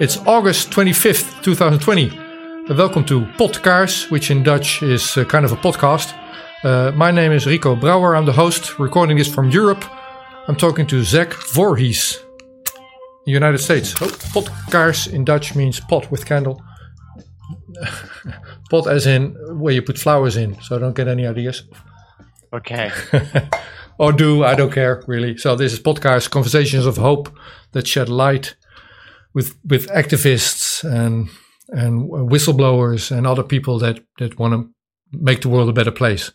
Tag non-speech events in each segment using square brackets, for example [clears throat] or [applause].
It's August 25th, 2020. Uh, welcome to Podkaars, which in Dutch is uh, kind of a podcast. Uh, my name is Rico Brouwer. I'm the host, recording this from Europe. I'm talking to Zach Voorhees, United States. Oh, Podkaars in Dutch means pot with candle. [laughs] pot as in where you put flowers in, so don't get any ideas. Okay. [laughs] or do, I don't care really. So this is Podkaars, Conversations of Hope that shed light with with activists and and whistleblowers and other people that that want to make the world a better place.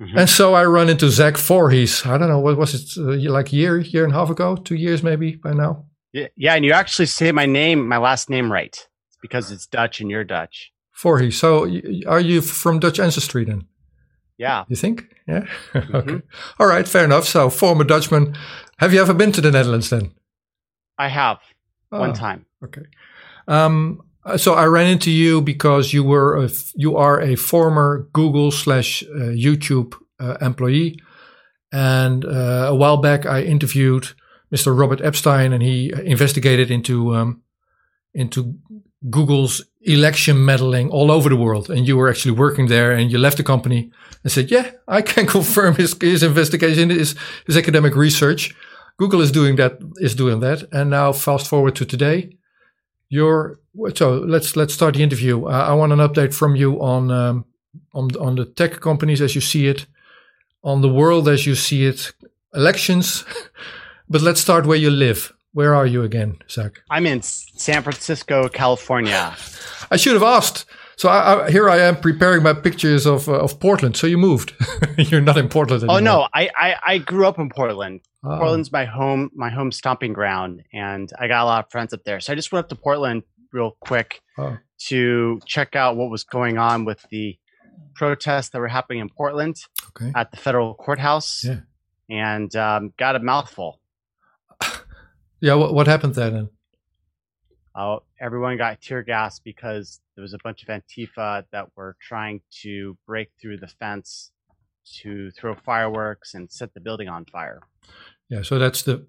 Mm-hmm. And so I run into Zach Voorhees. I don't know what was it uh, like a year, year and a half ago, two years maybe by now. Yeah, yeah, and you actually say my name, my last name right. It's because it's Dutch and you're Dutch. Voorhees. So are you from Dutch ancestry then? Yeah. You think? Yeah. [laughs] Mm-hmm. okay. All right. Fair enough. So former Dutchman. Have you ever been to the Netherlands then? I have oh, one time. Okay. Um, so I ran into you because you were a, you are a former Google slash uh, YouTube uh, employee, and uh, a while back I interviewed Mr. Robert Epstein, and he investigated into um, into Google's election meddling all over the world. And you were actually working there, and you left the company and said, "Yeah, I can [laughs] confirm his his investigation, his his academic research." Google is doing that, is doing that. And now fast forward to today. You're, so let's, let's start the interview. Uh, I want an update from you on, um, on, on the tech companies as you see it, on the world as you see it, elections. [laughs] but let's start where you live. Where are you again, Zach? I'm in San Francisco, California. [laughs] I should have asked. So I, I, here I am preparing my pictures of uh, of Portland. So you moved. [laughs] You're not in Portland anymore. Oh no, I, I, I grew up in Portland. Oh. Portland's my home my home stomping ground, and I got a lot of friends up there. So I just went up to Portland real quick oh. to check out what was going on with the protests that were happening in Portland okay. at the federal courthouse, yeah. and um, got a mouthful. [sighs] yeah, what, what happened there then? Uh, everyone got tear gas because there was a bunch of Antifa that were trying to break through the fence to throw fireworks and set the building on fire. Yeah, so that's the,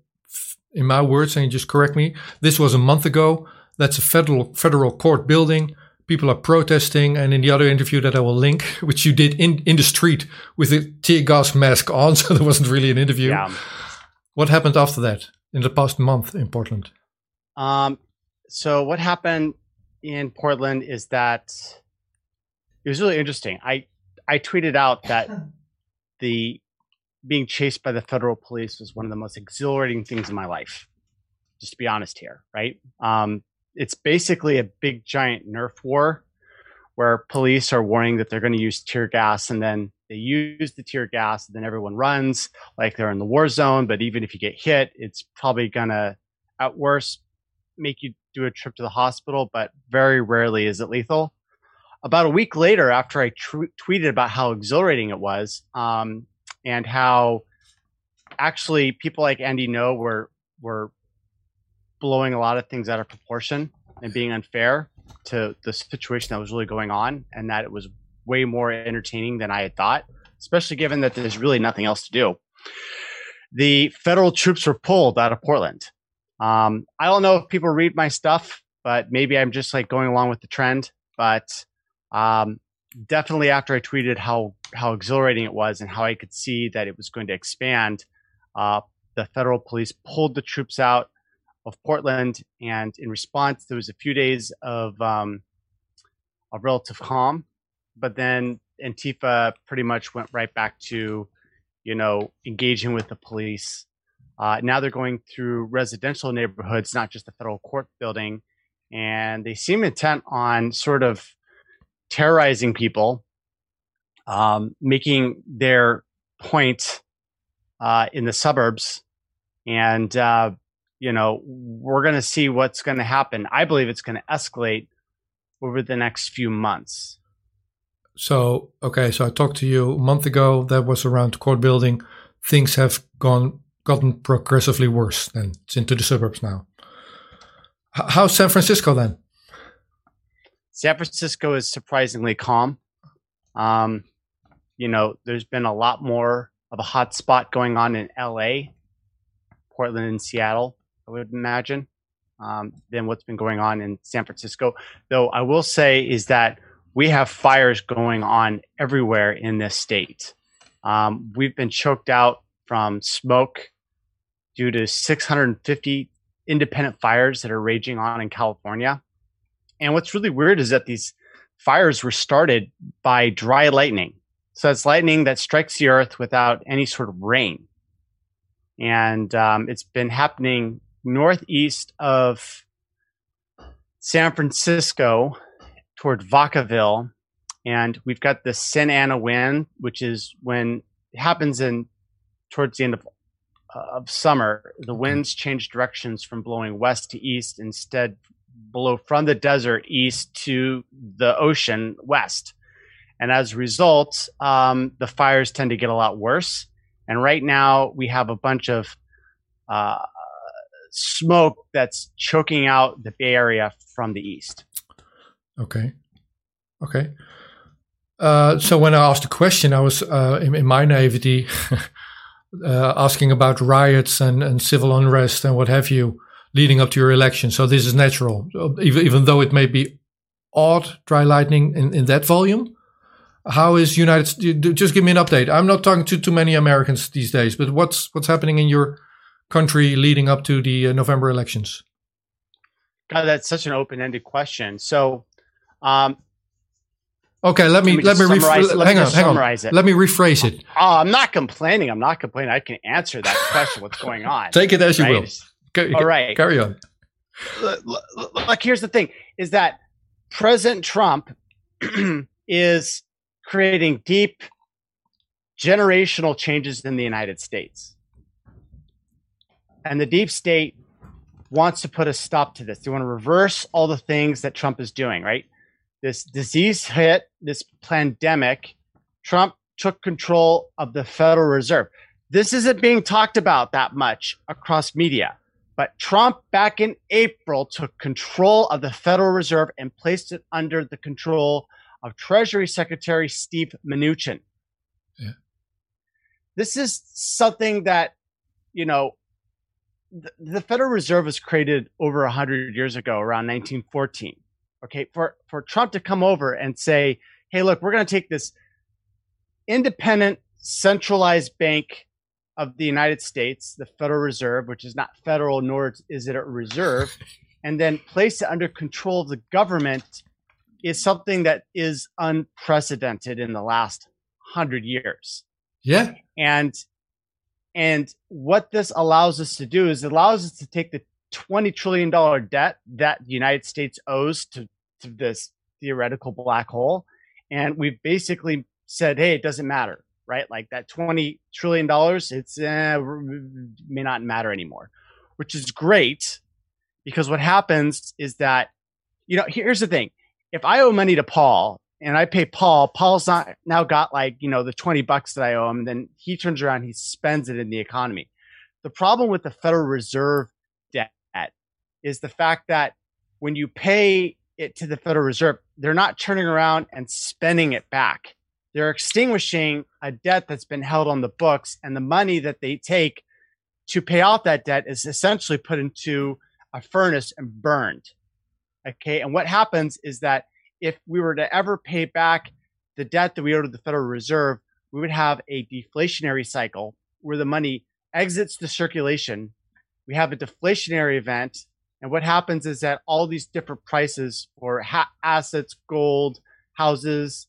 in my words, and just correct me, this was a month ago. That's a federal federal court building. People are protesting, and in the other interview that I will link, [laughs] which you did in in the street with a tear gas mask on, [laughs] so there wasn't really an interview. Yeah. What happened after that in the past month in Portland? Um, so what happened in Portland is that it was really interesting. I I tweeted out that [laughs] the being chased by the federal police was one of the most exhilarating things in my life. Just to be honest here, right? Um, it's basically a big giant Nerf war where police are warning that they're going to use tear gas and then they use the tear gas and then everyone runs like they're in the war zone. But even if you get hit, it's probably going to, at worst, make you do a trip to the hospital, but very rarely is it lethal. About a week later, after I tweeted about how exhilarating it was um, and how actually people like Andy Ngo were were blowing a lot of things out of proportion and being unfair to the situation that was really going on, and that it was way more entertaining than I had thought, especially given that there's really nothing else to do. The federal troops were pulled out of Portland. Um, I don't know if people read my stuff, but maybe I'm just like going along with the trend. But um, definitely after I tweeted how how exhilarating it was and how I could see that it was going to expand, uh, the federal police pulled the troops out of Portland, and in response, there was a few days of um, of relative calm, but then Antifa pretty much went right back to, you know, engaging with the police. Uh, now they're going through residential neighborhoods, not just the federal court building, and they seem intent on sort of terrorizing people, um, making their point uh, in the suburbs. And, uh, you know, we're going to see what's going to happen. I believe it's going to escalate over the next few months. So, okay, so I talked to you a month ago. That was around court building. Things have gone gotten progressively worse. Then it's into the suburbs now. How's San Francisco then? San Francisco is surprisingly calm. Um, you know, there's been a lot more of a hot spot going on in LA, Portland, and Seattle. I would imagine. um, than what's been going on in San Francisco. Though I will say is that we have fires going on everywhere in this state. Um, we've been choked out from smoke due to 650 independent fires that are raging on in California. And what's really weird is that these fires were started by dry lightning. So it's lightning that strikes the earth without any sort of rain. And um, it's been happening northeast of San Francisco toward Vacaville. And we've got the Santa Ana wind, which is when it happens in towards the end of of summer, the winds change directions from blowing west to east, instead blow from the desert east to the ocean west. And as a result, um, the fires tend to get a lot worse. And right now, we have a bunch of uh, smoke that's choking out the Bay Area from the east. Okay. Okay. Uh, so when I asked the question, I was uh, in, in, my naivety [laughs] uh, asking about riots and, and civil unrest and what have you leading up to your election. So this is natural, even, even though it may be odd dry lightning in, in that volume. How is United? Just give me an update. I'm not talking to too many Americans these days, but what's what's happening in your country leading up to the uh, November elections? God, that's such an open-ended question. So, um, Okay, let me let me, let me let hang on, hang on. It. Let me rephrase it. Oh, I'm not complaining. I'm not complaining. I can answer that question. What's going on? [laughs] Take it as you will. Go, All right, carry on. Like, here's the thing: is that President Trump [clears throat] is creating deep generational changes in the United States, and the deep state wants to put a stop to this. They want to reverse all the things that Trump is doing. Right this disease hit, this pandemic, Trump took control of the Federal Reserve. This isn't being talked about that much across media, but Trump back in April took control of the Federal Reserve and placed it under the control of Treasury Secretary Steve Mnuchin. Yeah. This is something that, you know, the, the Federal Reserve was created over 100 years ago, around 1914 okay, for, for Trump to come over and say, hey, look, we're going to take this independent, centralized bank of the United States, the Federal Reserve, which is not federal nor is it a reserve, [laughs] and then place it under control of the government is something that is unprecedented in the last hundred years. Yeah. And and what this allows us to do is it allows us to take the $20 trillion debt that the United States owes to, to this theoretical black hole. And we've basically said, hey, it doesn't matter, right? Like that $20 trillion, it's eh, may not matter anymore, which is great because what happens is that, you know, here's the thing. If I owe money to Paul and I pay Paul, Paul's not now got like, you know, the 20 bucks that I owe him, then he turns around, he spends it in the economy. The problem with the Federal Reserve debt is the fact that when you pay it to the Federal Reserve, they're not turning around and spending it back. They're extinguishing a debt that's been held on the books, and the money that they take to pay off that debt is essentially put into a furnace and burned. Okay. And what happens is that if we were to ever pay back the debt that we owe to the Federal Reserve, we would have a deflationary cycle where the money exits the circulation. We have a deflationary event and what happens is that all these different prices for ha- assets, gold, houses,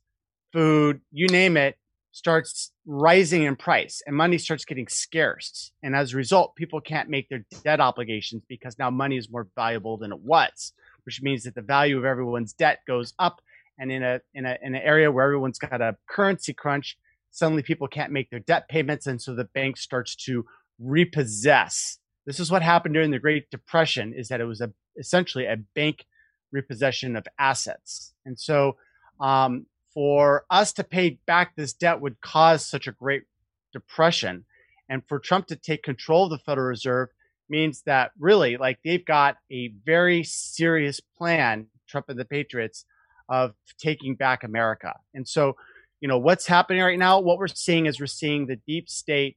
food, you name it, starts rising in price and money starts getting scarce. And as a result, people can't make their debt obligations because now money is more valuable than it was, which means that the value of everyone's debt goes up. And in a in a in an area where everyone's got a currency crunch, suddenly people can't make their debt payments, and so the bank starts to repossess this is what happened during the Great Depression is that it was a, essentially a bank repossession of assets. And so um, for us to pay back this debt would cause such a great depression. And for Trump to take control of the Federal Reserve means that really, like, they've got a very serious plan, Trump and the Patriots, of taking back America. And so, you know, what's happening right now, what we're seeing is we're seeing the deep state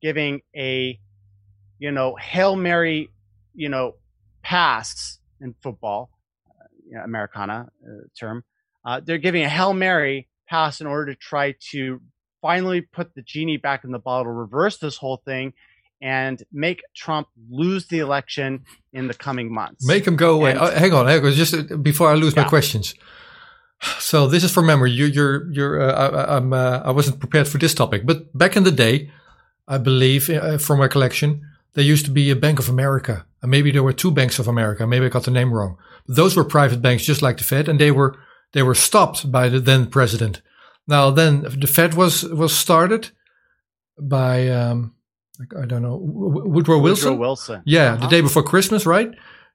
giving a you know, Hail Mary, you know, pass in football, uh, Americana uh, term. Uh, they're giving a hail mary pass in order to try to finally put the genie back in the bottle, reverse this whole thing, and make Trump lose the election in the coming months. Make him go away. And- Oh, hang on, hang on. Just uh, before I lose my questions. So this is from memory. You, you're, you're. Uh, I, I'm. Uh, I wasn't prepared for this topic, but back in the day, I believe, uh, from recollection, there used to be a Bank of America, and maybe there were two Banks of America. Maybe I got the name wrong. But those were private banks, just like the Fed, and they were they were stopped by the then president. Now then, the Fed was was started by um, I don't know Woodrow Wilson. Woodrow Wilson. Yeah, Uh-huh. the day before Christmas, right?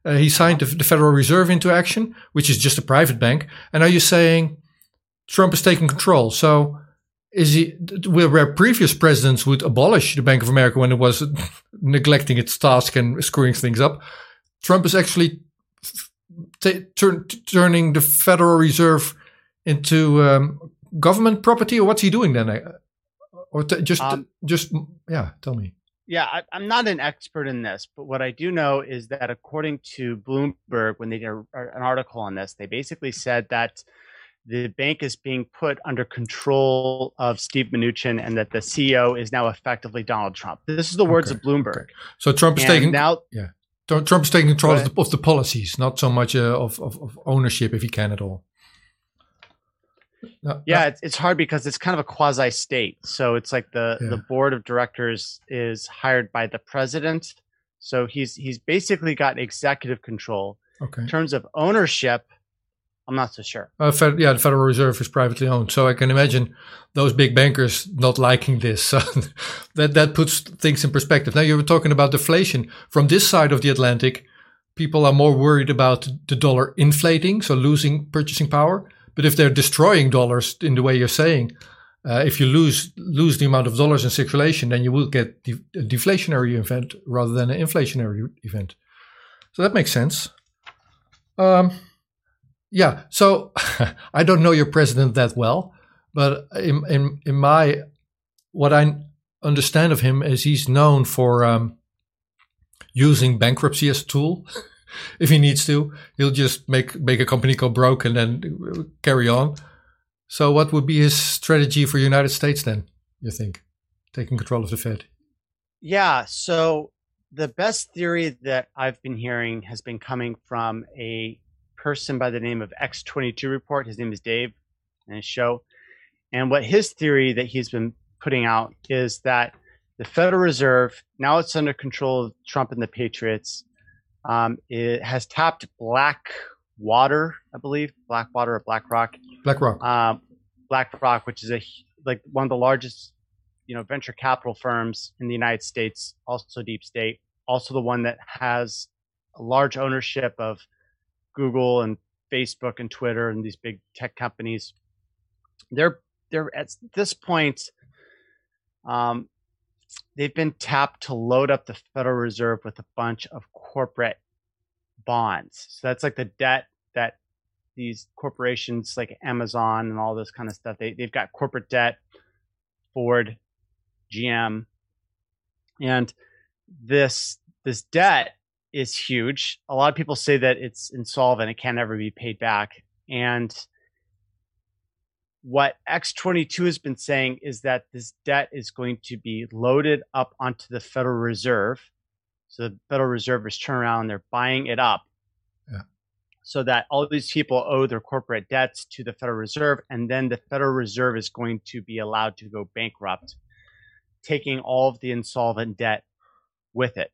Uh, he signed the, the Federal Reserve into action, which is just a private bank. And are you saying Trump is taking control? So is he, where previous presidents would abolish the Bank of America when it was [laughs] neglecting its task and screwing things up, Trump is actually t- turn, turning the Federal Reserve into um, government property, or what's he doing then? Uh, Or t- just, Um, just, yeah, tell me. Yeah, I, I'm not an expert in this, but what I do know is that according to Bloomberg, when they did a, an article on this, they basically said that the bank is being put under control of Steve Mnuchin and that the CEO is now effectively Donald Trump. This is the words Okay, of Bloomberg. So Trump is And taking now, Trump Trump is taking control Go of the, of the policies, not so much uh, of, of of ownership, if he can at all. No, yeah, no, it's, it's hard because it's kind of a quasi state. So it's like the, Yeah. the board of directors is hired by the president. So he's he's basically got executive control. okay. In terms of ownership, I'm not so sure. Uh, Fed, yeah, the Federal Reserve is privately owned, so I can imagine those big bankers not liking this. [laughs] That that puts things in perspective. Now you were talking about deflation from this side of the Atlantic. People are more worried about the dollar inflating, so losing purchasing power. But if they're destroying dollars in the way you're saying, uh, if you lose lose the amount of dollars in circulation, then you will get de- a deflationary event rather than an inflationary event. So that makes sense. Um, yeah. So [laughs] I don't know your president that well, but in in in my what I understand of him is he's known for um, using bankruptcy as a tool. [laughs] if he needs to, he'll just make make a company go broke and then carry on. So what would be his strategy for United States then? You think taking control of the Fed? Yeah. So the best theory that I've been hearing has been coming from a person by the name of X22 Report. His name is Dave and his show. And what his theory that he's been putting out is that the Federal Reserve, now it's under control of Trump and the Patriots, um, it has tapped Black Water, I believe, Blackwater or BlackRock, BlackRock. um, BlackRock, which is a like one of the largest, you know, venture capital firms in the United States, also deep state, also the one that has a large ownership of Google and Facebook and Twitter and these big tech companies. They're they're at this point, um, they've been tapped to load up the Federal Reserve with a bunch of corporate bonds. So that's like the debt that these corporations like Amazon and all this kind of stuff. They they've got corporate debt, Ford, GM, and this this debt is huge. A lot of people say that it's insolvent; it can never be paid back. And what X22 has been saying is that this debt is going to be loaded up onto the Federal Reserve. So the Federal Reserve is turning around, they're buying it up so that all these people owe their corporate debts to the Federal Reserve, and then the Federal Reserve is going to be allowed to go bankrupt, taking all of the insolvent debt with it.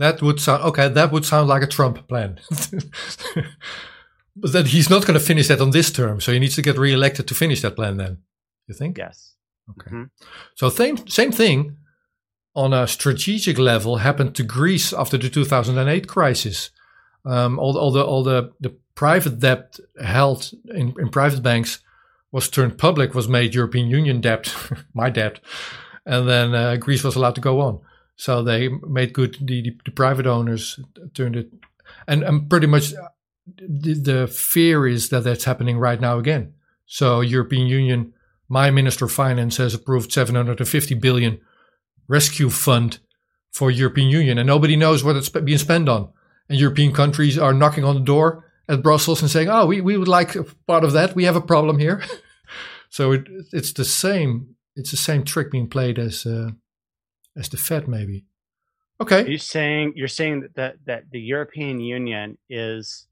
That would sound okay. That would sound like a Trump plan. [laughs] but then he's not going to finish that on this term, so he needs to get reelected to finish that plan. Then you think? Yes. Okay. Mhm. So same same thing on a strategic level happened to Greece after the 2008 crisis. Um, all, all the all the, the private debt held in, in private banks was turned public, was made European Union debt, [laughs] my debt, and then uh, Greece was allowed to go on. So they made good. The, the, the private owners turned it, and and pretty much the, the fear is that that's happening right now again. So European Union, my Minister of Finance has approved 750 billion rescue fund for European Union, and nobody knows what it's being spent on. and European countries are knocking on the door at Brussels and saying, "Oh, we, we would like a part of that. We have a problem here." [laughs] so it, it's the same. It's the same trick being played as uh, as the Fed, maybe. Okay. You're you saying you're saying that that the European Union is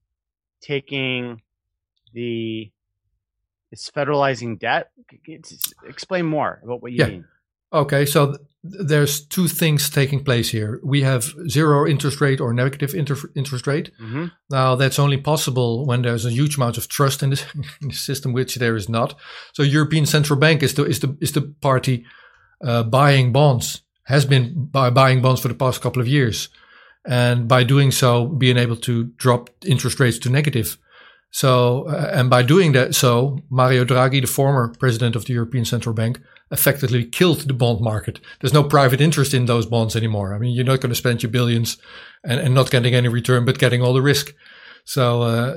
taking the it's federalizing debt. Explain more about what you yeah. mean. Okay, so th- there's two things taking place here. We have zero interest rate or negative inter- interest rate. Mm-hmm. Now, that's only possible when there's a huge amount of trust in the, [laughs] in the system, which there is not. So, European Central Bank is the is the is the party uh, buying bonds, has been by buying bonds for the past couple of years, and by doing so, being able to drop interest rates to negative. So, uh, and by doing that, so Mario Draghi, the former president of the European Central Bank, effectively killed the bond market. There's no private interest in those bonds anymore. I mean, you're not going to spend your billions and, and not getting any return, but getting all the risk. So uh,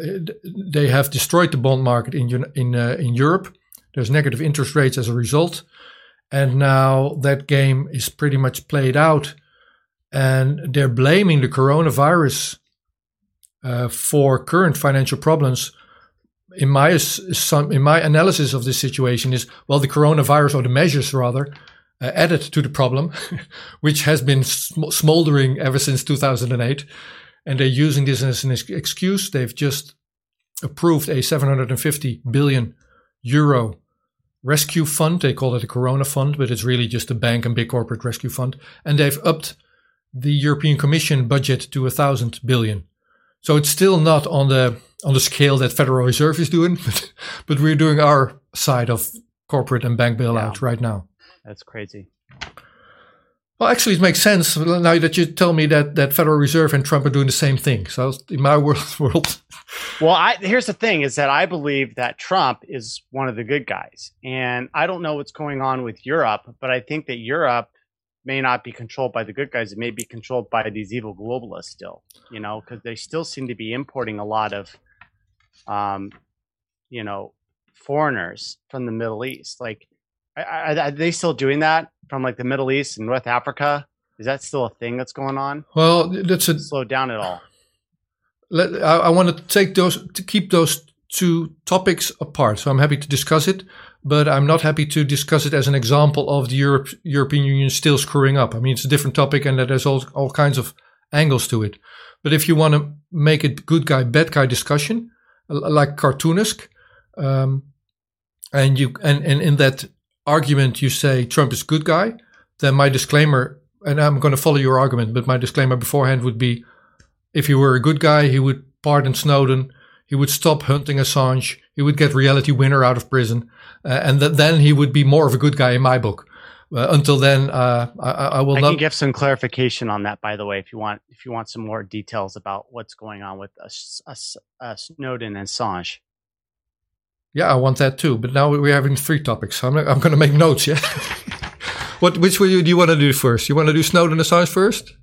they have destroyed the bond market in in uh, in Europe. There's negative interest rates as a result, and now that game is pretty much played out, and they're blaming the coronavirus uh, for current financial problems. In my some in my analysis of this situation is well the coronavirus or the measures rather uh, added to the problem [laughs] which has been sm- smoldering ever since 2008 and they're using this as an excuse. They've just approved a 750 billion euro rescue fund they call it a corona fund but it's really just a bank and big corporate rescue fund and they've upped the european commission budget to a thousand billion so it's still not on the on the scale that Federal Reserve is doing, [laughs] but, but we're doing our side of corporate and bank bailout yeah. right now. That's crazy. Well, actually, it makes sense now that you tell me that that Federal Reserve and Trump are doing the same thing. So in my world, [laughs] world. Well, I, here's the thing: is that I believe that Trump is one of the good guys, and I don't know what's going on with Europe, but I think that Europe may not be controlled by the good guys. It may be controlled by these evil globalists still, you know, because they still seem to be importing a lot of, um, you know, foreigners from the Middle East. Like, are, are they still doing that from like the Middle East and North Africa? Is that still a thing that's going on? Well, that's a slow down at all. Let, I, I want to take those to keep those two topics apart. So I'm happy to discuss it but I'm not happy to discuss it as an example of the Europe, European Union still screwing up. I mean, it's a different topic and that there's all, all kinds of angles to it. But if you want to make it good guy, bad guy discussion, like cartoonisk, um, and you and, and in that argument you say Trump is good guy, then my disclaimer, and I'm going to follow your argument, but my disclaimer beforehand would be, if he were a good guy, he would pardon Snowden, he would stop hunting Assange, he would get reality winner out of prison, uh, and th- then he would be more of a good guy in my book. Uh, until then, uh, I, I, will I not. can give some clarification on that, by the way, if you want. If you want some more details about what's going on with Snowden and Assange. Yeah, I want that too. But now we're having three topics. So I'm, I'm going to make notes. Yeah. [laughs] what? Which you, do you want to do first? You want to do Snowden Assange first?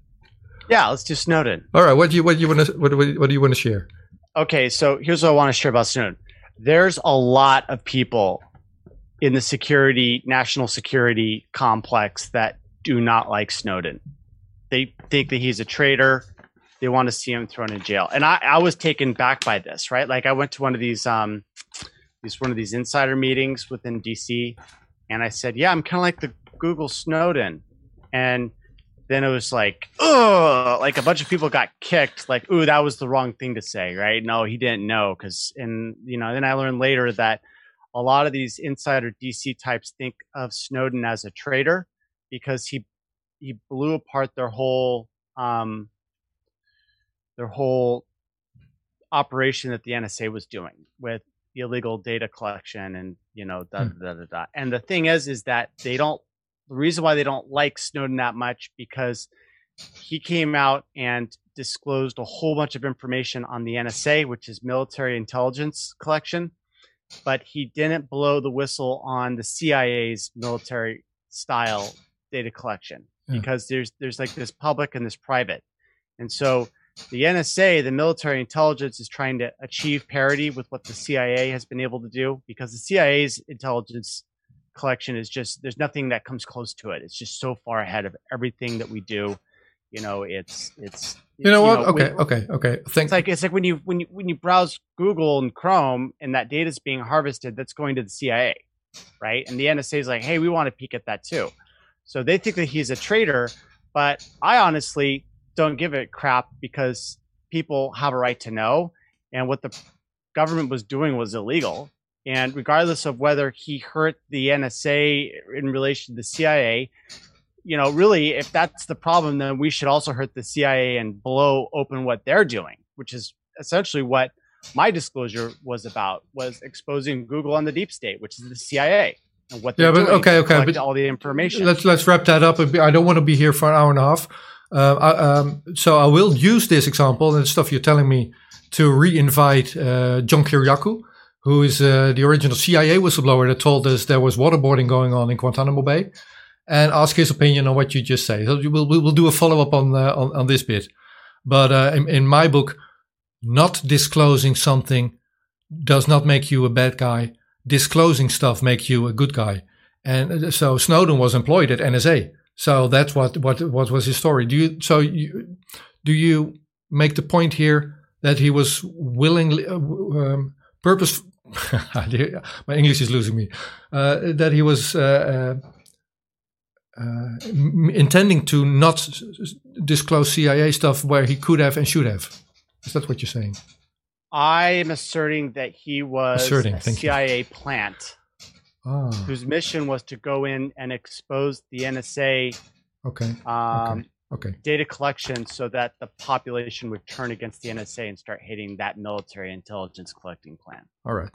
Yeah, let's do Snowden. All right. What do you what do you want to what, what, what do you want to share? Okay, so here's what I want to share about Snowden. There's a lot of people in the security, national security complex that do not like Snowden. They think that he's a traitor. They want to see him thrown in jail. And I, I was taken back by this, right? Like I went to one of these, um, these one of these insider meetings within DC, and I said, "Yeah, I'm kind of like the Google Snowden," and then it was like, oh, like a bunch of people got kicked. Like, ooh, that was the wrong thing to say, right? No, he didn't know because, and you know, then I learned later that a lot of these insider DC types think of Snowden as a traitor because he he blew apart their whole um, their whole operation that the NSA was doing with illegal data collection and you know da, hmm. da, da, da, And the thing is, is that they don't. The reason why they don't like Snowden that much because he came out and disclosed a whole bunch of information on the NSA, which is military intelligence collection but he didn't blow the whistle on the CIA's military style data collection yeah. because there's there's like this public and this private. And so the NSA, the military intelligence is trying to achieve parity with what the CIA has been able to do because the CIA's intelligence collection is just there's nothing that comes close to it. It's just so far ahead of everything that we do You know, it's it's you know what? okay, when, okay, okay. Thank it's like it's like when you when you when you browse Google and Chrome and that data is being harvested, that's going to the CIA, right? And the NSA is like, hey, we want to peek at that too. So they think that he's a traitor, but I honestly don't give it crap because people have a right to know, and what the government was doing was illegal. And regardless of whether he hurt the NSA in relation to the CIA, you know, really, if that's the problem, then we should also hurt the CIA and blow open what they're doing, which is essentially what my disclosure was about, was exposing Google on the deep state, which is the CIA. And what they're yeah, but okay, okay, but all the information. Let's let's wrap that up. I don't want to be here for an hour and a half. Uh, um, so I will use this example and stuff you're telling me to re-invite uh, John Kiriakou, who is uh, the original CIA whistleblower that told us there was waterboarding going on in Guantanamo Bay and ask his opinion on what you just say. So we'll, we'll do a follow up on, uh, on, on this bit. But uh, in, in my book, not disclosing something does not make you a bad guy. Disclosing stuff makes you a good guy. And so Snowden was employed at NSA. So that's what what what was his story. Do you so you do you make the point here that he was willingly uh, um, purpose [laughs] my English is losing me uh, that he was uh, uh uh, intending to not disclose CIA stuff where he could have and should have. Is that what you're saying? I am asserting that he was asserting, a CIA you. plant ah. whose mission was to go in and expose the NSA. Okay. Um, okay. Okay. Data collection so that the population would turn against the NSA and start hating that military intelligence collecting plan. All right.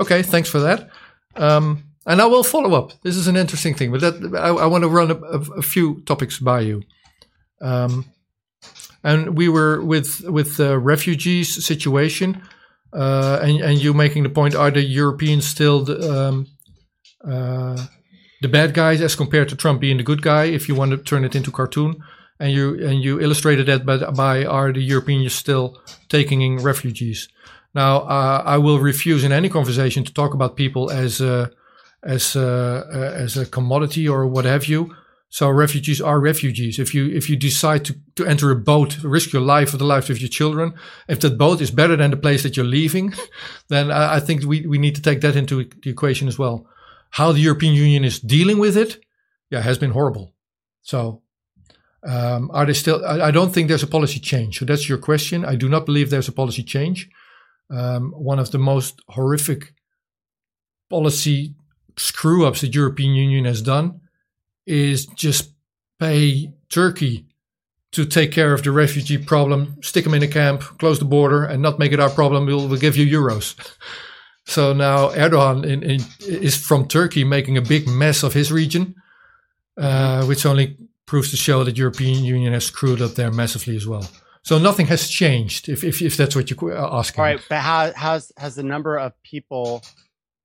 Okay. Thanks for that. Um, and I will follow up. This is an interesting thing, but that, I, I want to run a, a, a, few topics by you. Um, and we were with with the refugees situation, uh, and and you making the point: Are the Europeans still the, um, uh, the bad guys as compared to Trump being the good guy? If you want to turn it into cartoon, and you and you illustrated that by, by are the Europeans still taking in refugees? Now, uh, I will refuse in any conversation to talk about people as uh, as a, as a commodity or what have you. So refugees are refugees. If you if you decide to, to enter a boat, risk your life or the lives of your children, if that boat is better than the place that you're leaving, [laughs] then I, I think we, we need to take that into the equation as well. How the European Union is dealing with it, yeah, has been horrible. So um, are they still? I, I, don't think there's a policy change. So that's your question. I do not believe there's a policy change. Um, one of the most horrific policy screw ups the European Union has done is just pay Turkey to take care of the refugee problem, stick them in a camp, close the border, and not make it our problem. We'll, we'll give you euros. [laughs] so now Erdogan in, in, is from Turkey making a big mess of his region, uh, which only proves to show that European Union has screwed up there massively as well. So nothing has changed, if if, if that's what you're asking. All right, but how has has the number of people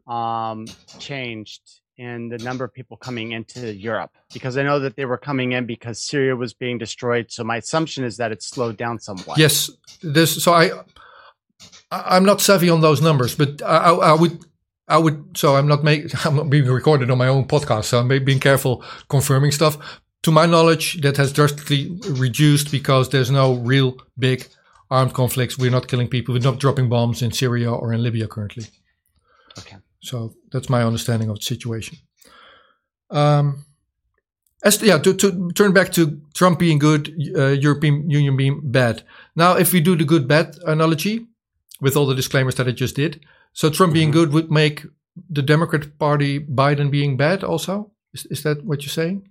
um, changed in the number of people coming into Europe? Because I know that they were coming in because Syria was being destroyed. So my assumption is that it slowed down somewhat. Yes, this. So I, I'm not savvy on those numbers, but I, I would. I would, so I'm not making, [laughs] I'm not being recorded on my own podcast, so I'm being careful confirming stuff. To my knowledge, that has drastically reduced because there's no real big armed conflicts. We're not killing people. We're not dropping bombs in Syria or in Libya currently. Okay. So that's my understanding of the situation. Um, as yeah, to, to turn back to Trump being good, uh, European Union being bad. Now, if we do the good bad analogy with all the disclaimers that I just did, so Trump being mm-hmm. good would make the Democrat Party Biden being bad. Also, is, is that what you're saying?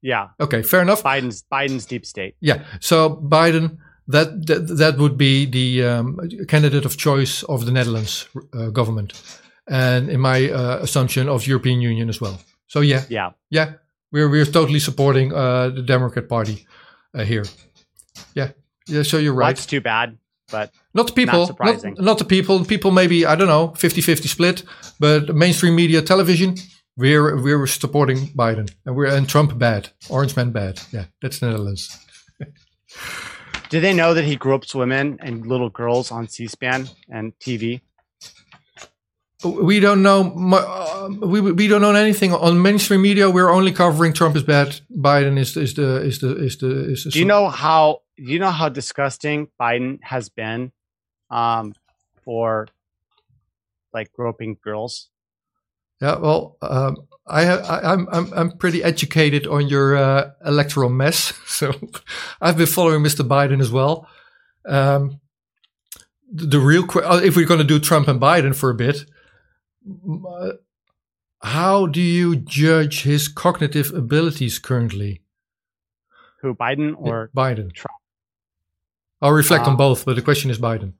Yeah. Okay, fair enough. Biden's Biden's deep state. Yeah. So Biden, that that, that would be the um, candidate of choice of the Netherlands uh, government and in my uh, assumption of European Union as well. So yeah, yeah, yeah, we're we're totally supporting uh, the Democrat Party uh, here. Yeah, yeah. So you're right. That's too bad, but not the people. Not, not, not, the people. People maybe I don't know 50-50 split, but mainstream media, television. We're we're supporting Biden, and we're and Trump bad, Orange Man bad. Yeah, that's the Netherlands. [laughs] Do they know that he with women and little girls on C-SPAN and TV? We don't know. Uh, we we don't know anything on mainstream media. We're only covering Trump is bad. Biden is is the is the is the is the. Do you know how? Do you know how disgusting Biden has been um, for like groping girls? Yeah, well, um, I, I I'm I'm I'm pretty educated on your uh, electoral mess, [laughs] so I've been following Mr. Biden as well. Um, the the real uh, if we're going to do Trump and Biden for a bit, how do you judge his cognitive abilities currently? Who Biden or Biden? Trump? I'll reflect on Uh, both, but the question is Biden.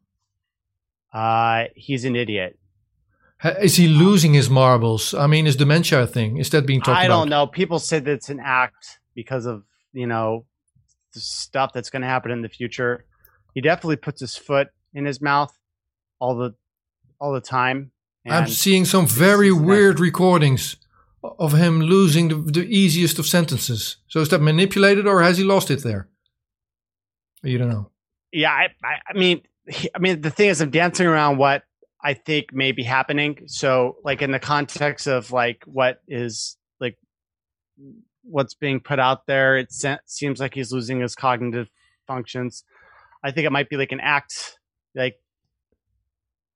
uh, he's an idiot. Is he losing his marbles? I mean, is dementia a thing? Is that being talked about? I don't know. People say that it's an act because of you know the stuff that's going to happen in the future. He definitely puts his foot in his mouth all the all the time. I'm seeing some very weird recordings of him losing the, the easiest of sentences. So is that manipulated or has he lost it there? You don't know. yeah, I, I, I mean, he- I mean, the thing is, I'm dancing around what I think may be happening. So, like in the context of like what is like what's being put out there, it se- seems like he's losing his cognitive functions. I think it might be like an act. Like,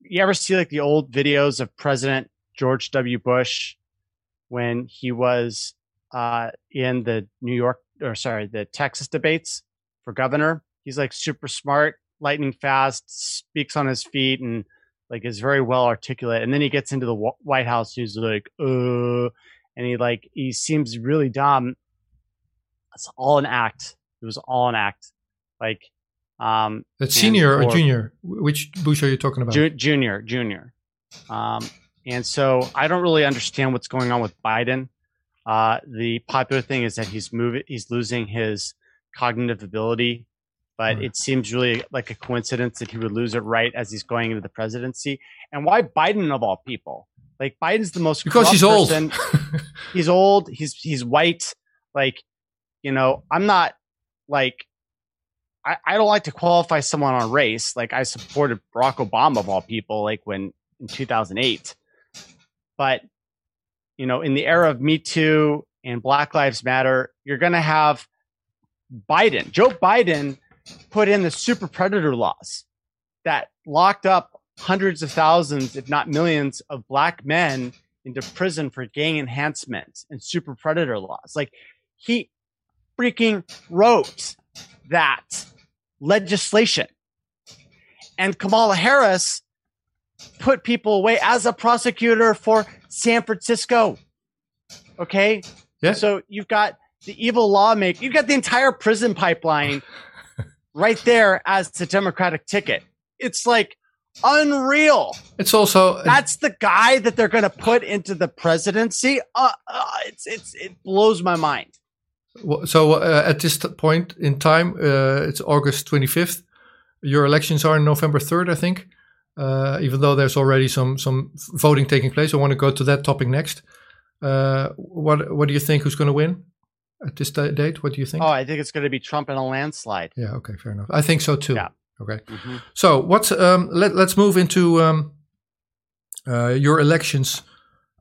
you ever see like the old videos of President George W. Bush when he was uh, in the New York or sorry, the Texas debates for governor? He's like super smart, lightning fast, speaks on his feet, and like is very well articulate. And then he gets into the White House. He's like, uh, and he like he seems really dumb. It's all an act. It was all an act. Like, um, That's senior or for- junior? Which Bush are you talking about? Ju- junior, junior. Um, and so I don't really understand what's going on with Biden. Uh, the popular thing is that he's moving, he's losing his cognitive ability, but Right. it seems really like a coincidence that he would lose it right as he's going into the presidency. And why Biden of all people? Like Biden's the most because he's old. he's old. He's he's white. Like, you know, I'm not like I, I don't like to qualify someone on race. Like I supported Barack Obama of all people, like when in 2008. But you know, in the era of Me Too and Black Lives Matter, you're going to have Biden. Joe Biden put in the super predator laws that locked up hundreds of thousands, if not millions, of black men into prison for gang enhancement and super predator laws. Like he freaking wrote that legislation. And Kamala Harris put people away as a prosecutor for San Francisco. Okay? Yeah. So you've got the evil lawmaker, you've got the entire prison pipeline [laughs] right there as the Democratic ticket. It's like unreal. It's also That's the guy that they're going to put into the presidency. Uh, uh, it's it's it blows my mind. So uh, at this point in time, uh, it's August 25th. Your elections are November 3rd, I think. Uh, even though there's already some some voting taking place, I want to go to that topic next. Uh, what what do you think? Who's going to win at this date? What do you think? Oh, I think it's going to be Trump in a landslide. Yeah. Okay. Fair enough. I think so too. Yeah. Okay. Mhm. So what's um, let let's move into um, uh, your elections,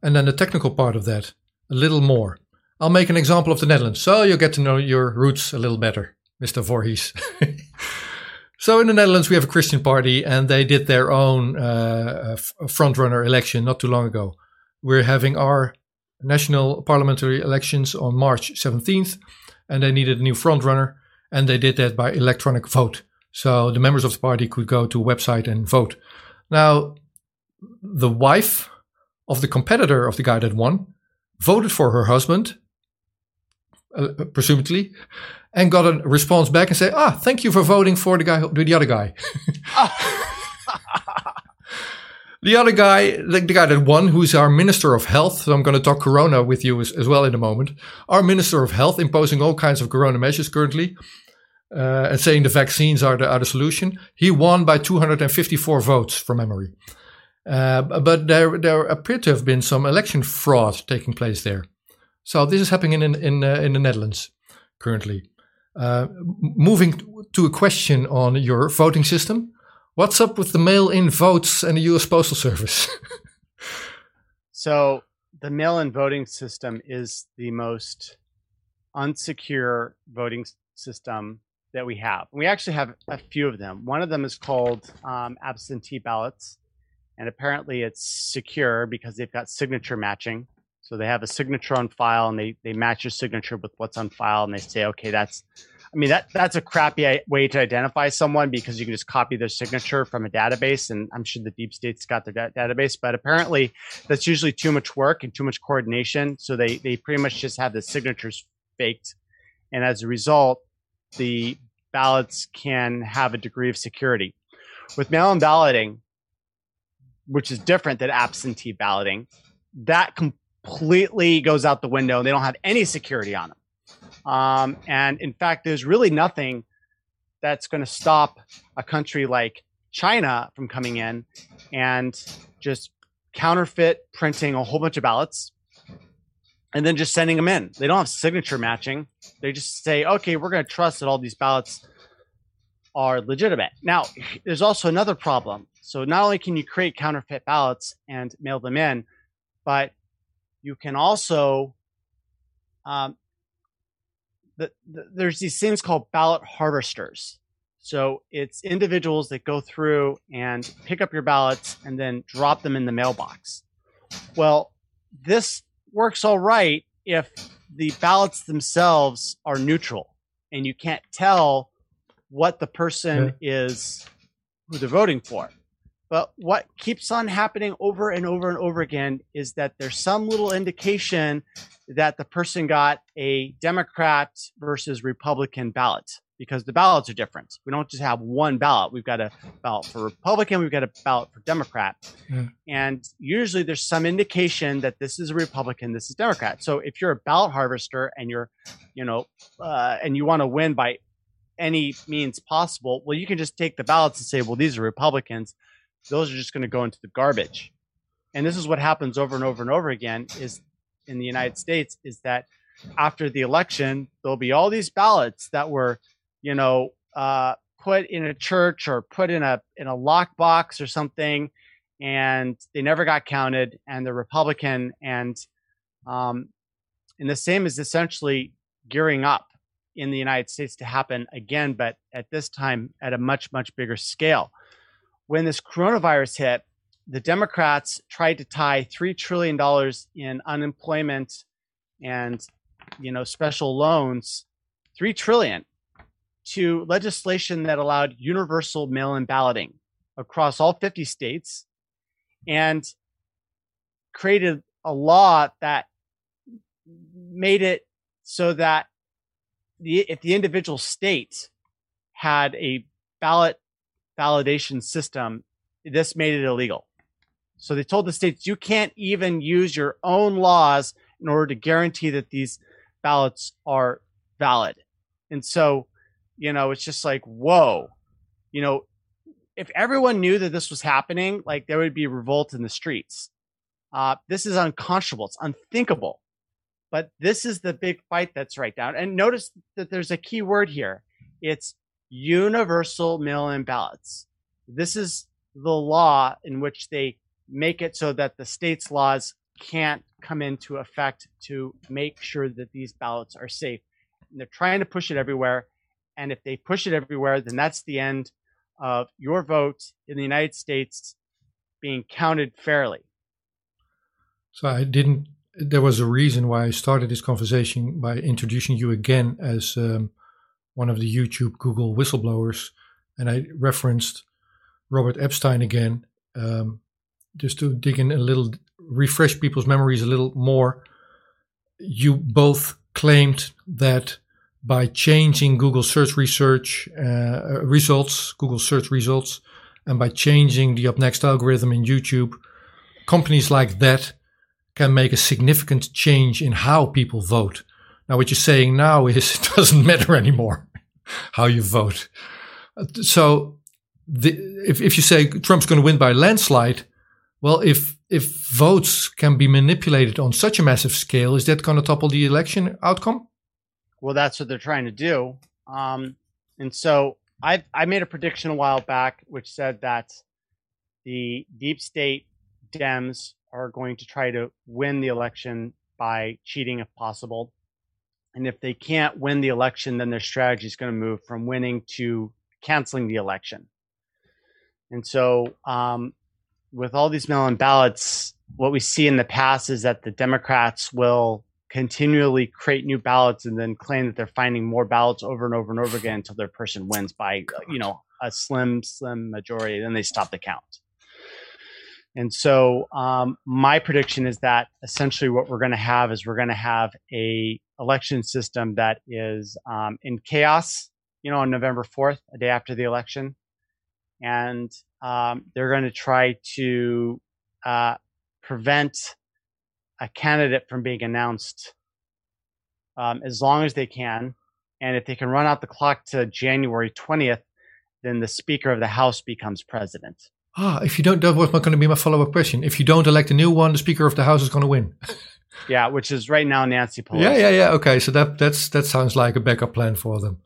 and then the technical part of that a little more. I'll make an example of the Netherlands, so you'll get to know your roots a little better, Mr. Voorhees. [laughs] so in the Netherlands, we have a Christian party, and they did their own uh, f- frontrunner election not too long ago. We're having our national parliamentary elections on March 17th, and they needed a new frontrunner, and they did that by electronic vote. So the members of the party could go to a website and vote. Now, the wife of the competitor of the guy that won voted for her husband, uh, presumably, and got a response back and said, "Ah, thank you for voting for the guy, who- the other guy." [laughs] the other guy, the, the guy that won, who's our Minister of Health. So I'm going to talk Corona with you as, as well in a moment. Our Minister of Health imposing all kinds of Corona measures currently uh, and saying the vaccines are the, are the solution. He won by 254 votes from memory. Uh, but there, there appeared to have been some election fraud taking place there. So this is happening in in uh, in the Netherlands currently. Uh, moving to a question on your voting system, what's up with the mail-in votes and the U.S. Postal Service? [laughs] so the mail-in voting system is the most unsecure voting system that we have. We actually have a few of them. One of them is called um, absentee ballots, and apparently it's secure because they've got signature matching. So they have a signature on file, and they they match your signature with what's on file, and they say, okay, that's. I mean that that's a crappy uh, way to identify someone because you can just copy their signature from a database, and I'm sure the deep state's got their da- database, but apparently that's usually too much work and too much coordination. So they they pretty much just have the signatures faked, and as a result, the ballots can have a degree of security. With mail-in balloting, which is different than absentee balloting, that completely goes out the window. They don't have any security on them. Um, and in fact, there's really nothing that's going to stop a country like China from coming in and just counterfeit printing a whole bunch of ballots and then just sending them in. They don't have signature matching. They just say, okay, we're going to trust that all these ballots are legitimate. Now, there's also another problem. So not only can you create counterfeit ballots and mail them in, but you can also um, the, the, there's these things called ballot harvesters. So it's individuals that go through and pick up your ballots and then drop them in the mailbox. Well, this works all right if the ballots themselves are neutral and you can't tell what the person yeah. is who they're voting for. But what keeps on happening over and over and over again is that there's some little indication that the person got a Democrat versus Republican ballot because the ballots are different. We don't just have one ballot. We've got a ballot for Republican, we've got a ballot for Democrat. Yeah. And usually there's some indication that this is a Republican, this is Democrat. So if you're a ballot harvester and you're, you know, uh, and you want to win by any means possible, well, you can just take the ballots and say, well, these are Republicans those are just going to go into the garbage. And this is what happens over and over and over again is in the United States is that after the election, there'll be all these ballots that were, you know, uh, put in a church or put in a in a lockbox or something, and they never got counted, and the Republican and um, and the same is essentially gearing up in the United States to happen again, but at this time at a much much bigger scale when this coronavirus hit, the Democrats tried to tie three trillion dollars in unemployment and you know special loans, three trillion, to legislation that allowed universal mail-in balloting across all 50 states, and created a law that made it so that the if the individual state had a ballot validation system, this made it illegal. So they told the states you can't even use your own laws in order to guarantee that these ballots are valid. And so, you know, it's just like, whoa, you know, if everyone knew that this was happening, like there would be revolt in the streets. Uh, this is unconscionable. It's unthinkable. But this is the big fight that's right down. And notice that there's a key word here. It's universal mail-in ballots. This is the law in which they make it so that the state's laws can't come into effect to make sure that these ballots are safe. And they're trying to push it everywhere. And if they push it everywhere, then that's the end of your vote in the United States being counted fairly. So I didn't. There was a reason why I started this conversation by introducing you again as um, one of the YouTube Google whistleblowers, and I referenced Robert Epstein again, um, just to dig in a little, refresh people's memories a little more. You both claimed that by changing Google search research uh, results, Google search results, and by changing the up next algorithm in YouTube, companies like that can make a significant change in how people vote. Now, what you're saying now is [laughs] it doesn't matter anymore how you vote. So, the, if if you say Trump's going to win by landslide, well, if if votes can be manipulated on such a massive scale, is that going to topple the election outcome? Well, that's what they're trying to do. Um, and so I I made a prediction a while back, which said that the deep state Dems are going to try to win the election by cheating if possible. And if they can't win the election, then their strategy is going to move from winning to canceling the election. And so, um, with all these mail in ballots, what we see in the past is that the Democrats will continually create new ballots and then claim that they're finding more ballots over and over and over again until their person wins by, you know, a slim, slim majority. Then they stop the count. And so um, my prediction is that essentially what we're going to have is we're going to have a election system that is um, in chaos. You know, on November fourth, a day after the election, and um, they're going to try to uh, prevent a candidate from being announced um, as long as they can. And if they can run out the clock to January twentieth, then the Speaker of the House becomes president. Ah, if you don't, that was not going to be my follow up question. If you don't elect a new one, the Speaker of the House is going to win. [laughs] yeah, which is right now Nancy Pelosi. Yeah, yeah, yeah. Okay, so that that's that sounds like a backup plan for them.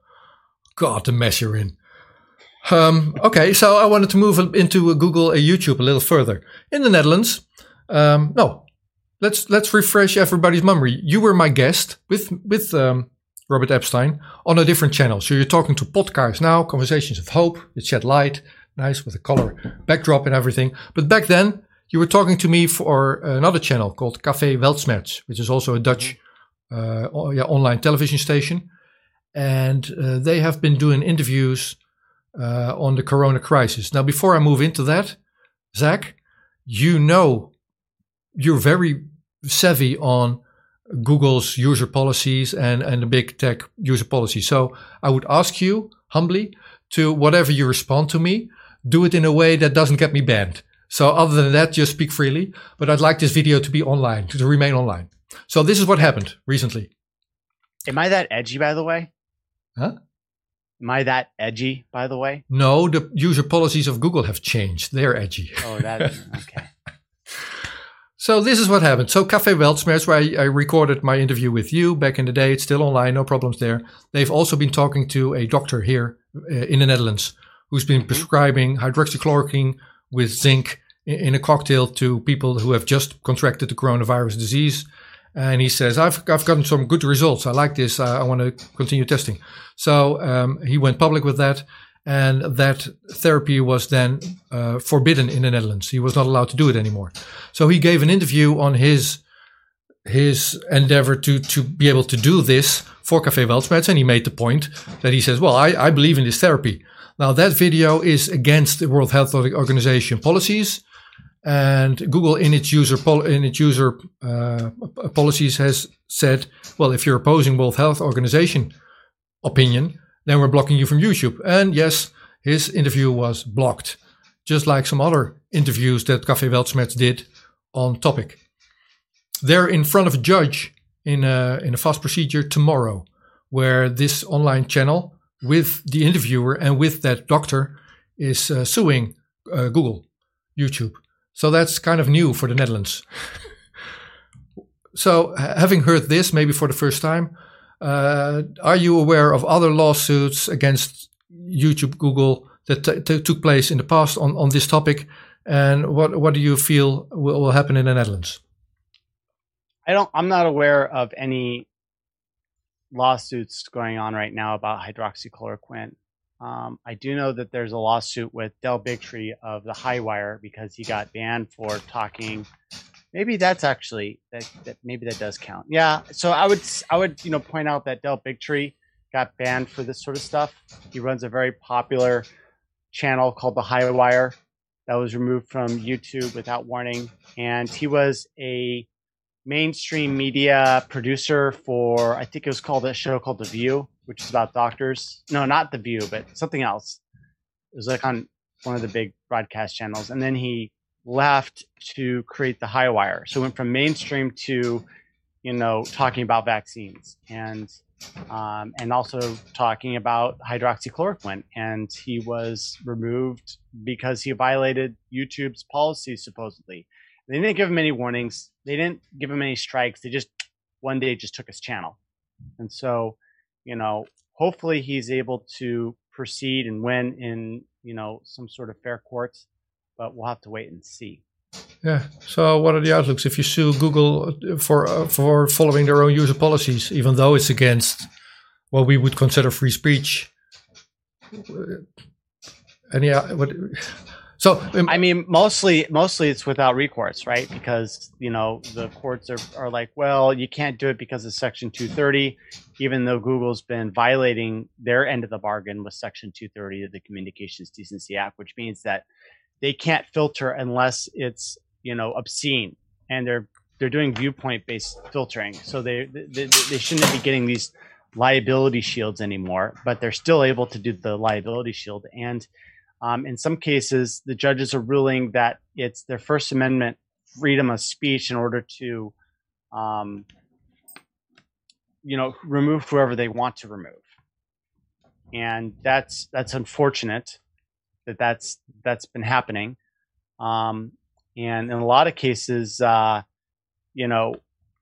God, the mess you're in. Um, okay, so I wanted to move into Google and YouTube a little further. In the Netherlands, um, no, let's let's refresh everybody's memory. You were my guest with with um, Robert Epstein on a different channel. So you're talking to podcasts Now, Conversations of Hope, It Shed Light, nice with a color backdrop and everything. But back then, you were talking to me for another channel called Café Weltschmerz, which is also a Dutch uh, yeah, online television station. And uh, they have been doing interviews uh, on the corona crisis. Now, before I move into that, Zach, you know, you're very savvy on Google's user policies and, and the big tech user policy. So I would ask you humbly to whatever you respond to me, do it in a way that doesn't get me banned. So other than that, just speak freely. But I'd like this video to be online, to remain online. So this is what happened recently. Am I that edgy, by the way? Huh? Am I that edgy, by the way? No, the user policies of Google have changed. They're edgy. Oh, that okay. [laughs] so this is what happened. So Café Weltschmerz, where I, I, recorded my interview with you back in the day, it's still online, no problems there. They've also been talking to a doctor here uh, in the Netherlands who's been mm-hmm. prescribing hydroxychloroquine with zinc in, in, a cocktail to people who have just contracted the coronavirus disease. And he says, I've, I've gotten some good results. I like this. I, I want to continue testing. So um, he went public with that. And that therapy was then uh, forbidden in the Netherlands. He was not allowed to do it anymore. So he gave an interview on his his endeavor to to be able to do this for Café Weltschmerz, and he made the point that he says, "Well, I, I believe in this therapy. Now that video is against the World Health Organization policies, and Google in its user pol- in its user uh, policies has said, well, if you're opposing World Health Organization opinion, then we're blocking you from YouTube. And yes, his interview was blocked, just like some other interviews that Café Weltschmerz did on topic. They're in front of a judge in a, in a fast procedure tomorrow, where this online channel with the interviewer and with that doctor is uh, suing uh, Google, YouTube. So that's kind of new for the Netherlands. so, having heard this maybe for the first time, uh, are you aware of other lawsuits against YouTube, Google that took place in the past on, on this topic? And what what do you feel will, will happen in the Netherlands? I don't. I'm not aware of any lawsuits going on right now about hydroxychloroquine. Um, I do know that there's a lawsuit with Del Bigtree of the Highwire because he got banned for talking. Maybe that's actually that, that maybe that does count. Yeah. So I would I would you know point out that Del Bigtree got banned for this sort of stuff. He runs a very popular channel called the Highwire that was removed from YouTube without warning, and he was a mainstream media producer for I think it was called a show called The View, which is about doctors. No, not The View, but something else. It was like on one of the big broadcast channels, and then he left to create the High Wire. So went from mainstream to, you know, talking about vaccines and um, and also talking about hydroxychloroquine. And he was removed because he violated YouTube's policy supposedly. They didn't give him any warnings. They didn't give him any strikes. They just one day just took his channel. And so, you know, hopefully he's able to proceed and win in, you know, some sort of fair courts, but we'll have to wait and see. Yeah. So what are the outlooks if you sue Google for uh, for following their own user policies, even though it's against what we would consider free speech? Any uh, what? So um, I mean, mostly mostly it's without recourse, right? Because you know the courts are, are like, well, you can't do it because of Section 230, even though Google's been violating their end of the bargain with Section 230 of the Communications Decency Act, which means that they can't filter unless it's you know obscene, and they're they're doing viewpoint based filtering, so they, they they shouldn't be getting these liability shields anymore, but they're still able to do the liability shield. And um, in some cases, the judges are ruling that it's their First Amendment freedom of speech in order to, um, you know, remove whoever they want to remove, and that's that's unfortunate that that's that's been happening, um, and in a lot of cases, uh, you know,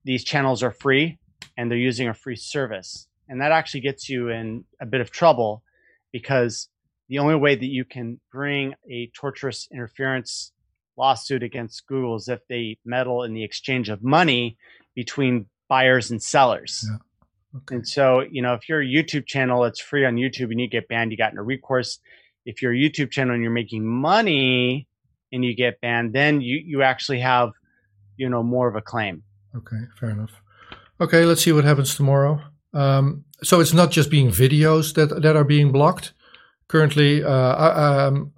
these channels are free and they're using a free service, and that actually gets you in a bit of trouble because the only way that you can bring a torturous interference lawsuit against Google is if they meddle in the exchange of money between buyers and sellers. Yeah. Okay. And so, you know, if you're a YouTube channel that's free on YouTube and you get banned, you got no recourse. If you're a YouTube channel and you're making money and you get banned, then you, you actually have, you know, more of a claim. Okay, fair enough. Okay, let's see what happens tomorrow. Um, so it's not just being videos that, that are being blocked currently, uh, I, um,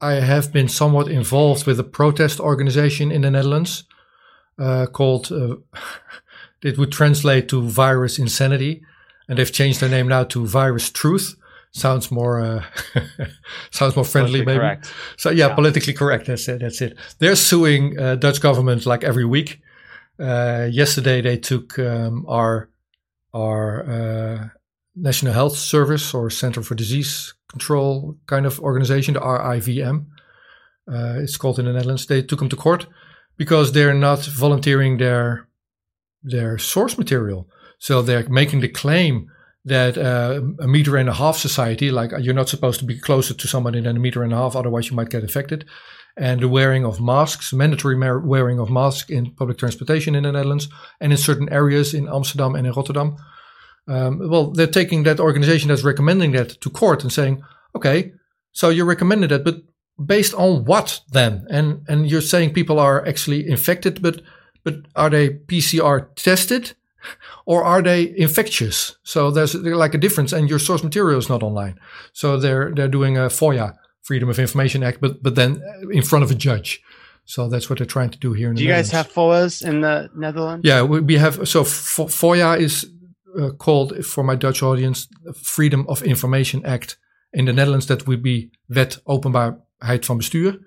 I, have been somewhat involved with a protest organization in the Netherlands uh, called, uh, [laughs] it would translate to Virus Insanity, and they've changed their name now to Virus Truth. Sounds more uh, [laughs] sounds more friendly, maybe. Correct. So yeah, yeah, politically correct. That's it. That's it. They're suing uh, Dutch government like every week. Uh, yesterday they took um, our our National Health Service or Center for Disease Control kind of organization, the RIVM. Uh, it's called in the Netherlands. They took them to court because they're not volunteering their their source material. So they're making the claim that uh, a meter and a half society, like you're not supposed to be closer to somebody than a meter and a half, otherwise you might get infected. And the wearing of masks, mandatory wearing of masks in public transportation in the Netherlands and in certain areas in Amsterdam and in Rotterdam um, well, they're taking that organization that's recommending that to court and saying, okay, so you recommended that, but based on what then? And and you're saying people are actually infected, but but are they PCR tested? [laughs] Or are they infectious? So there's like a difference, and your source material is not online. So they're they're doing a FOIA, Freedom of Information Act, but but then in front of a judge. So that's what they're trying to do here. In do you guys have FOIAs in the Netherlands? Yeah, we, we have. So FOIA is uh, called for my Dutch audience Freedom of Information Act. In the Netherlands, that would be Wet Openbaarheid van Bestuur.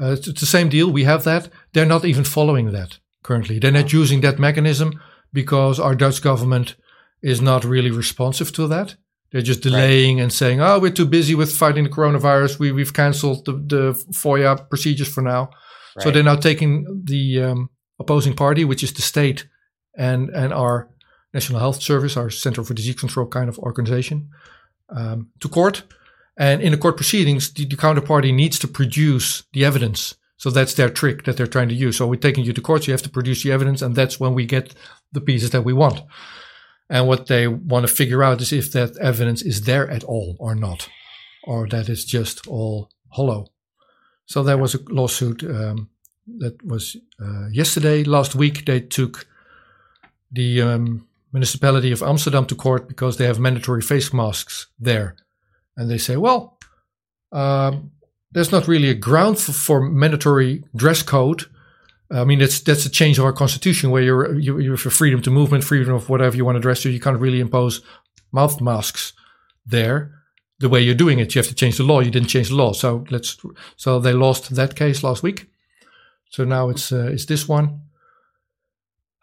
Uh, it's, the same deal. We have that. They're not even following that currently. They're not using that mechanism because our Dutch government is not really responsive to that. They're just delaying right. and saying, "Oh, we're too busy with fighting the coronavirus. We we've cancelled the, the FOIA procedures for now." Right. So they're now taking the um, opposing party, which is the state, and and our National Health Service, our Center for Disease Control kind of organization, um, to court. And in the court proceedings, the, the, counterparty needs to produce the evidence. So that's their trick that they're trying to use. So we're taking you to court, so you have to produce the evidence, and that's when we get the pieces that we want. And what they want to figure out is if that evidence is there at all or not, or that it's just all hollow. So there was a lawsuit um, that was uh, yesterday. Last week, they took the um, municipality of Amsterdam to court because they have mandatory face masks there. And they say, well, um, there's not really a ground for, for, mandatory dress code. I mean, that's that's a change of our constitution where you're you, you have freedom to movement, freedom of whatever you want to dress. So you can't really impose mouth masks there. The way you're doing it, you have to change the law. You didn't change the law, so let's. So they lost that case last week. So now it's uh, it's this one.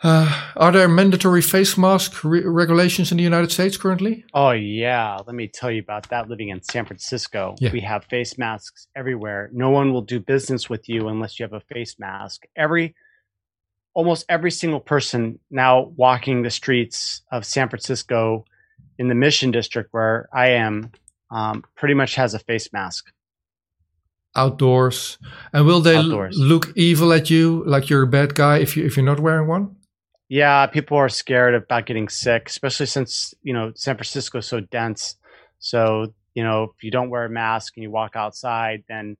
Uh, are there mandatory face mask re- regulations in the United States currently? Oh yeah, let me tell you about that. Living in San Francisco, yeah. we have face masks everywhere. No one will do business with you unless you have a face mask. Every, almost every single person now walking the streets of San Francisco, in the Mission District where I am, um, pretty much has a face mask. outdoors. And will they Outdoors. look evil at you, like you're a bad guy if you if you're not wearing one? Yeah, people are scared about getting sick, especially since you know San Francisco is so dense. So you know, if you don't wear a mask and you walk outside, then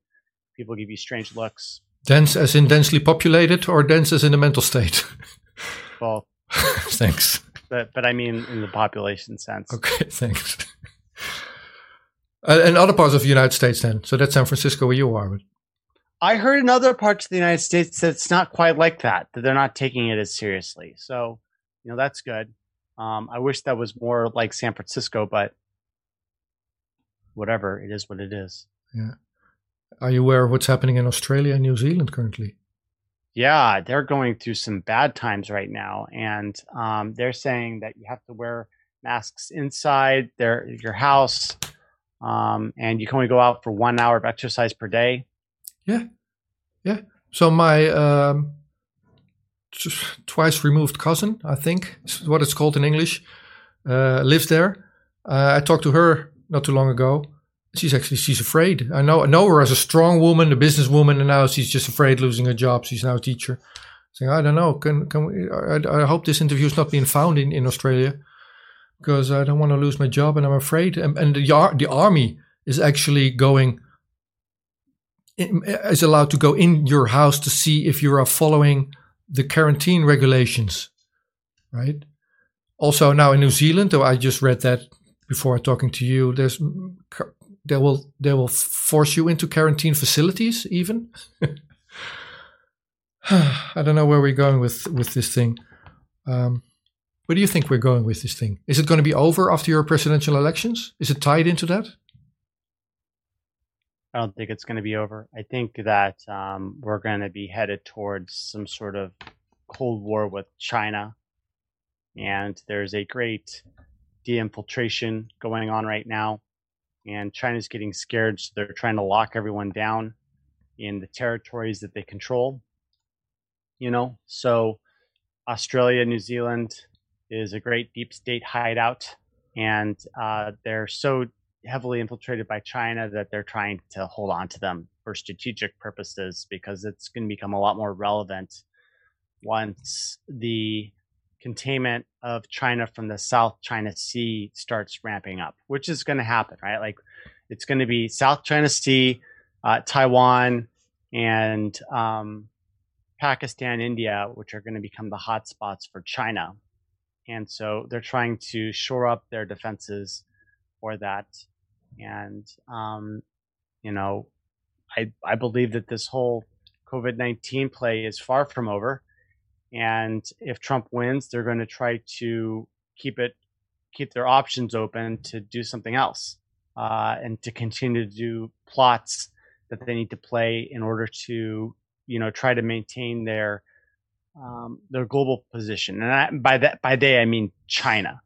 people give you strange looks. Dense as in densely populated, or dense as in the mental state? [laughs] Well, [laughs] thanks. but but I mean in the population sense. Okay, [laughs] thanks. Uh, and other parts of the United States, then. So that's San Francisco where you are. I heard in other parts of the United States that it's not quite like that. That they're not taking it as seriously. So you know that's good. Um, I wish that was more like San Francisco, but whatever. It is what it is. Yeah. Are you aware of what's happening in Australia and New Zealand currently? Yeah, they're going through some bad times right now, and um, they're saying that you have to wear masks inside their your house, um, and you can only go out for one hour of exercise per day. So my um, t- twice removed cousin, I think is what it's called in English, uh, lives there. Uh, I talked to her not too long ago. She's actually she's afraid. I know I know her as a strong woman, a businesswoman, and now she's just afraid losing her job. She's now a teacher. Saying, I don't know. Can can we? I, I hope this interview is not being found in, in Australia because I don't want to lose my job, and I'm afraid. And, and the the army is actually going is allowed to go in your house to see if you are following the quarantine regulations, right? Also, now in New Zealand, though I just read that before talking to you, there's they will they will force you into quarantine facilities even. [sighs] I don't know where we're going with with this thing. Um, where do you think we're going with this thing? Is it going to be over after your presidential elections? Is it tied into that? I don't think it's going to be over. I think that um, we're going to be headed towards some sort of cold war with China, and there's a great de-infiltration going on right now, and China's getting scared, so they're trying to lock everyone down in the territories that they control. You know, so Australia, New Zealand is a great deep state hideout, and uh, they're so heavily infiltrated by China that they're trying to hold on to them for strategic purposes because it's going to become a lot more relevant once the containment of China from the South China Sea starts ramping up, which is going to happen, right? Like it's going to be South China Sea, uh, Taiwan, and um, Pakistan, India, which are going to become the hotspots for China. And so they're trying to shore up their defenses for that. And, um, you know, I, I believe that this whole COVID 19 play is far from over. And if Trump wins, they're going to try to keep it, keep their options open to do something else uh, and to continue to do plots that they need to play in order to, you know, try to maintain their um, their global position. And I, by that by they I mean China.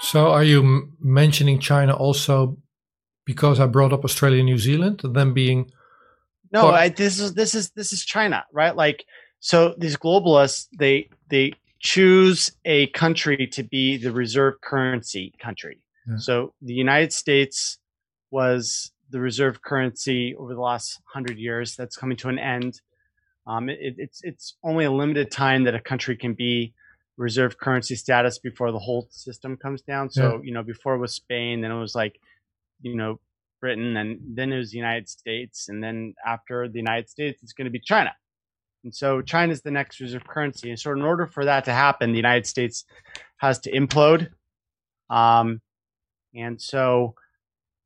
So, are you mentioning China also because I brought up Australia and New Zealand, them being No, I, this is this is this is China, right? Like, so these globalists they they choose a country to be the reserve currency country. Yeah. So the United States was the reserve currency over the last hundred years. That's coming to an end. Um, it, it's it's only a limited time that a country can be reserve currency status before the whole system comes down. So you know, before it was Spain, then it was like, you know, Britain, and then it was the United States, and then after the United States, it's going to be China. And so China is the next reserve currency. And so in order for that to happen, the United States has to implode. Um, and so,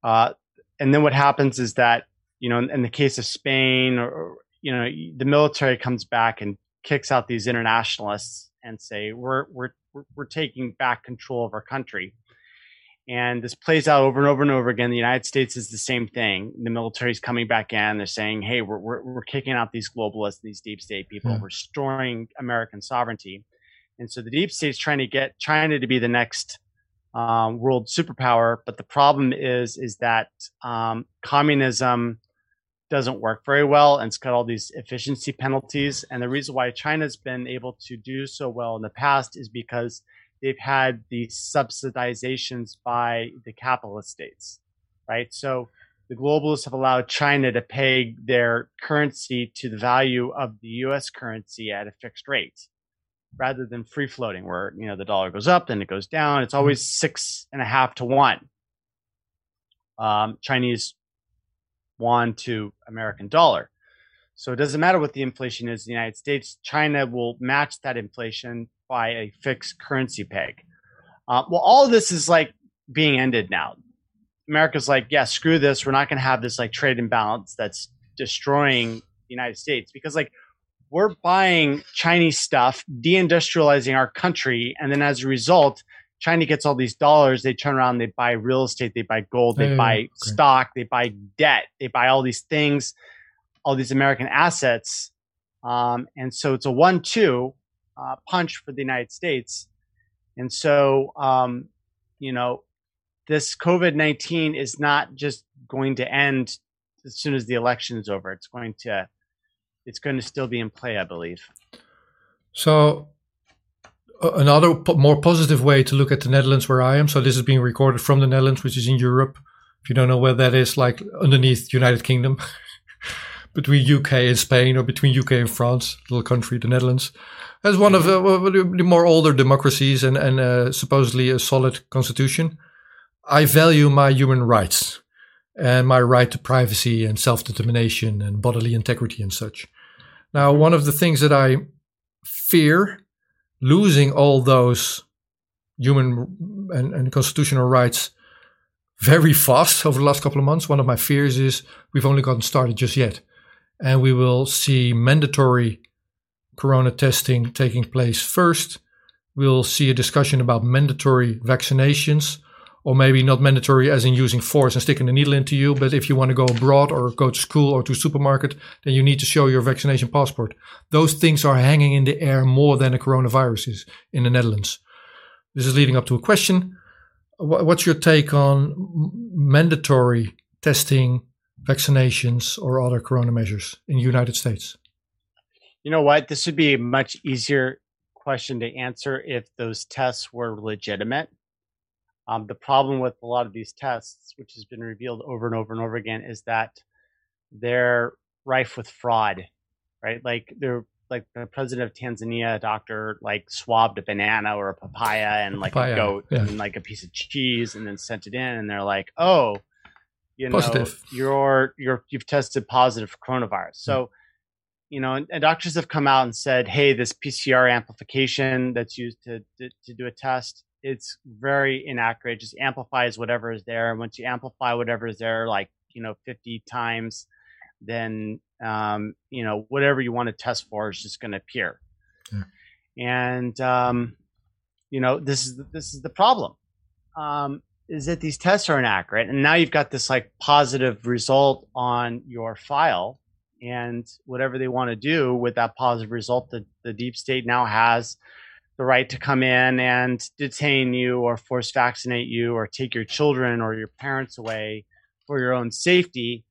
uh, and then what happens is that, you know, in, in the case of Spain, or, or, you know, the military comes back and kicks out these internationalists and say, we're, we're, we're, taking back control of our country. And this plays out over and over and over again. The United States is the same thing. The military's coming back in. They're saying, "Hey, we're we're, we're kicking out these globalists, these deep state people. Yeah. We're restoring American sovereignty." And so the deep state's trying to get China to be the next um, world superpower. But the problem is, is that um, communism doesn't work very well, and it's got all these efficiency penalties. And the reason why China's been able to do so well in the past is because they've had these subsidizations by the capitalist states, right? So the globalists have allowed China to peg their currency to the value of the US currency at a fixed rate rather than free floating where you know the dollar goes up then it goes down it's always six and a half to one um, chinese yuan to american dollar. So it doesn't matter what the inflation is in the united states china will match that inflation by a fixed currency peg. Uh, well all of this is like being ended now. America's like yeah screw this. We're not going to have this like trade imbalance that's destroying the united states. Because like we're buying Chinese stuff, deindustrializing our country, and then as a result, China gets all these dollars. They turn around, they buy real estate, they buy gold, they buy okay. stock, they buy debt, they buy all these things, all these American assets, um, and so it's a one-two uh, punch for the United States. And so, um, you know, this COVID nineteen is not just going to end as soon as the election is over. It's going to it's going to still be in play, I believe. So, another more positive way to look at the Netherlands, where I am. So this is being recorded from the Netherlands, which is in Europe. If you don't know where that is, like underneath United Kingdom, [laughs] between UK and Spain, or between UK and France, little country, the Netherlands. As one of the, the more older democracies and, and uh, supposedly a solid constitution, I value my human rights and my right to privacy and self determination and bodily integrity and such. Now, one of the things that I fear losing all those human and, and constitutional rights very fast over the last couple of months. One of my fears is we've only gotten started just yet. And we will see mandatory corona testing taking place first. We'll see a discussion about mandatory vaccinations or maybe not mandatory as in using force and sticking the needle into you, but if you want to go abroad or go to school or to a supermarket, then you need to show your vaccination passport. Those things are hanging in the air more than the coronavirus is in the Netherlands. This is leading up to a question. What's your take on mandatory testing, vaccinations, or other corona measures in the United States? You know what? This would be a much easier question to answer if those tests were legitimate um, the problem with a lot of these tests, which has been revealed over and over and over again, is that they're rife with fraud, right? Like they're like the president of Tanzania, doctor, like swabbed a banana or a papaya and like papaya, a goat yeah. and like a piece of cheese, and then sent it in, and they're like, oh, you positive. know, you're you're you've tested positive for coronavirus. So. You know, and, and, doctors have come out and said, "Hey, this PCR amplification that's used to, to, to do a test, it's very inaccurate. It just amplifies whatever is there. And once you amplify whatever is there, like, you know, 50 times, then, um, you know, whatever you want to test for is just going to appear. Yeah. And, um, you know, this is, this is the problem. Um, is that these tests are inaccurate and now you've got this like positive result on your file and whatever they want to do with that positive result the, the deep state now has the right to come in and detain you or force vaccinate you or take your children or your parents away for your own safety.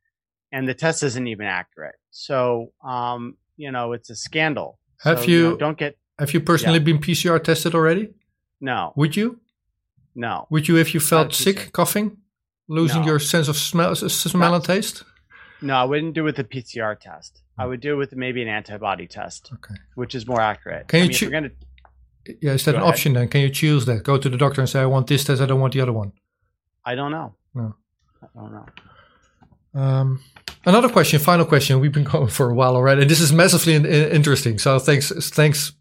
And the test isn't even accurate. So um, you know it's a scandal. Have so, you, you know, don't get have you personally yeah. been pcr tested already? No. Would you? No. Would you if you felt sick coughing losing no. your sense of smell smell and taste? No i wouldn't do it with a pcr test. I would do it with maybe an antibody test okay. which is more accurate. Can I you mean, yeah, is that Go an ahead. option then? Can you choose that? Go to the doctor and say, I want this test, I don't want the other one. I don't know. No. I don't know. Um, another question, final question. We've been [laughs] going for a while already. And this is massively in, in, interesting. So thanks, thanks.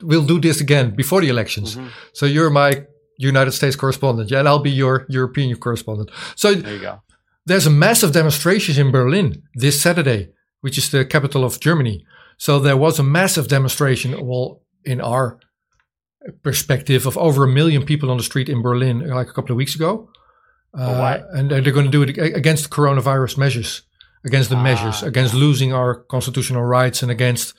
We'll do this again before the elections. Mm-hmm. So you're my United States correspondent, yeah, and I'll be your European correspondent. So there you go. There's a massive demonstration in Berlin this Saturday, which is the capital of Germany. So there was a massive demonstration. Well, in our perspective of over a million people on the street in Berlin like a couple of weeks ago. Uh, and they're going to do it against the coronavirus measures, against the ah, measures, against losing our constitutional rights, and against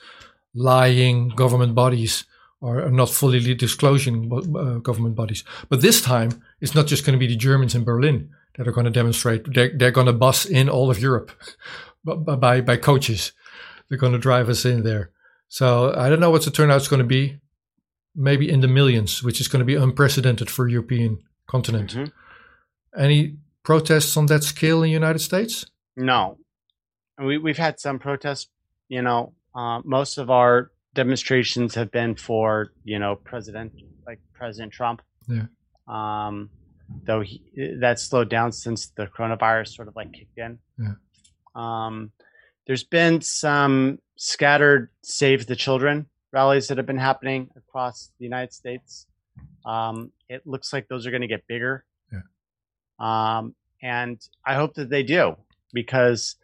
lying government bodies or not fully disclosing uh, government bodies. But this time, it's not just going to be the Germans in Berlin that are going to demonstrate. They're, they're going to bus in all of Europe [laughs] by, by coaches. They're going to drive us in there. So I don't know what the turnout's going to be maybe in the millions, which is going to be unprecedented for European continent. Mm-hmm. Any protests on that scale in the United States? No, we we've had some protests. You know, uh, most of our demonstrations have been for you know president like President Trump. Yeah. Um, though he, that slowed down since the coronavirus sort of like kicked in. Yeah. Um, there's been some scattered Save the Children rallies that have been happening across the United States. Um, it looks like those are going to get bigger. Yeah. Um, and I hope that they do because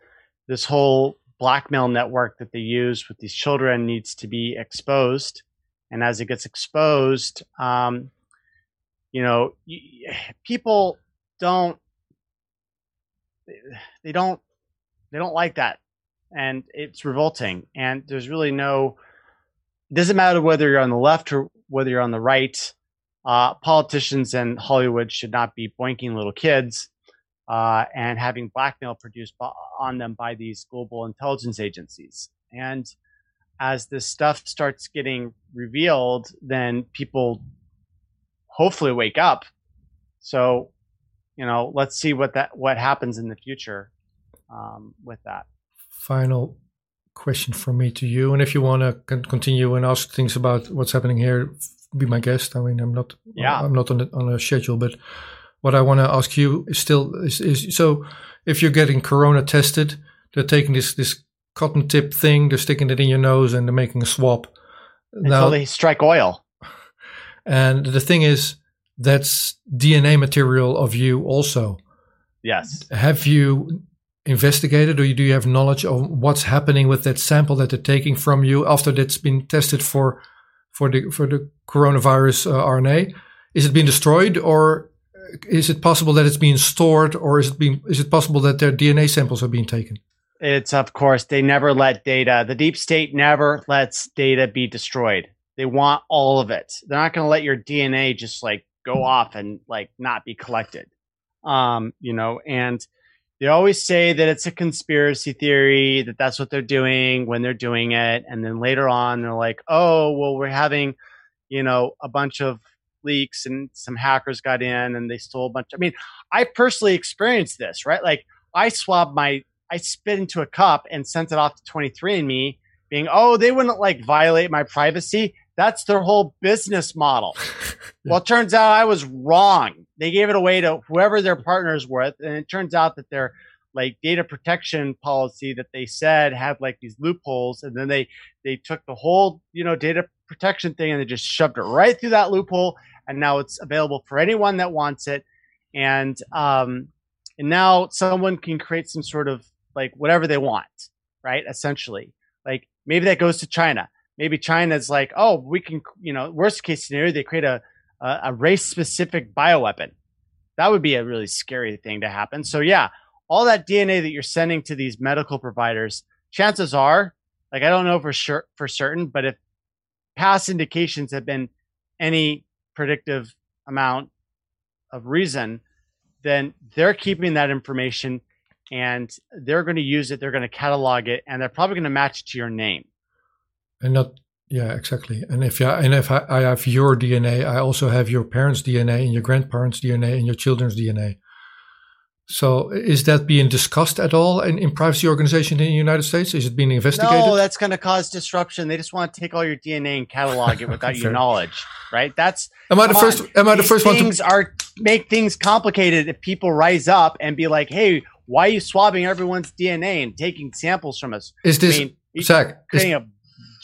this whole blackmail network that they use with these children needs to be exposed. And as it gets exposed, um, you know, people don't, they don't, they don't like that. And it's revolting. And there's really no, doesn't matter whether you're on the left or whether you're on the right. Uh, politicians and Hollywood should not be boinking little kids uh, and having blackmail produced on them by these global intelligence agencies. And as this stuff starts getting revealed, then people hopefully wake up. So, you know, let's see what that what happens in the future um, with that. Final question from me to you, and if you want to continue and ask things about what's happening here, be my guest. I mean, I'm not, yeah, I'm not on a, on a schedule, but what I want to ask you is still is, is so if you're getting corona tested, they're taking this this cotton tip thing, they're sticking it in your nose, and they're making a swab. Until now, they strike oil. And the thing is, that's DNA material of you also. Yes. Have you investigated or do you have knowledge of what's happening with that sample that they're taking from you after that's been tested for for the for the coronavirus uh, RNA? Is it being destroyed or is it possible that it's being stored, or is it being is it possible that their DNA samples are being taken? It's of course they never let data. The deep state never lets data be destroyed. They want all of it. They're not going to let your DNA just like go off and like not be collected. Um, you know, and they always say that it's a conspiracy theory that that's what they're doing when they're doing it, and then later on they're like, oh, well, we're having, you know, a bunch of leaks and some hackers got in and they stole a bunch. I mean, I personally experienced this, right? Like I swabbed my, I spit into a cup and sent it off to 23andMe being, oh, they wouldn't like violate my privacy. That's their whole business model. [laughs] Well, it turns out I was wrong. They gave it away to whoever their partners with. And it turns out that their like data protection policy that they said had like these loopholes. And then they, they took the whole, you know, data protection thing and they just shoved it right through that loophole and now it's available for anyone that wants it. And um, and now someone can create some sort of like whatever they want, right? Essentially, like maybe that goes to China. Maybe China's like, oh, we can, you know, worst case scenario, they create a a, race specific bioweapon. That would be a really scary thing to happen. So yeah, all that DNA that you're sending to these medical providers, chances are, like I don't know for sure for certain, but if past indications have been any predictive amount of reason, then they're keeping that information and they're going to use it. They're going to catalog it, and they're probably going to match it to your name. And not, yeah, exactly. And if yeah, and if I, I have your DNA, I also have your parents' DNA and your grandparents' DNA and your children's DNA. So is that being discussed at all in, in privacy organizations in the United States? Is it being investigated? No, that's going to cause disruption. They just want to take all your DNA and catalog it without [laughs] your knowledge, right? That's am I the first? On. Am I the These first one? Things to are make things complicated if people rise up and be like, "Hey, why are you swabbing everyone's DNA and taking samples from us?" Is this I mean, Zach, creating is, a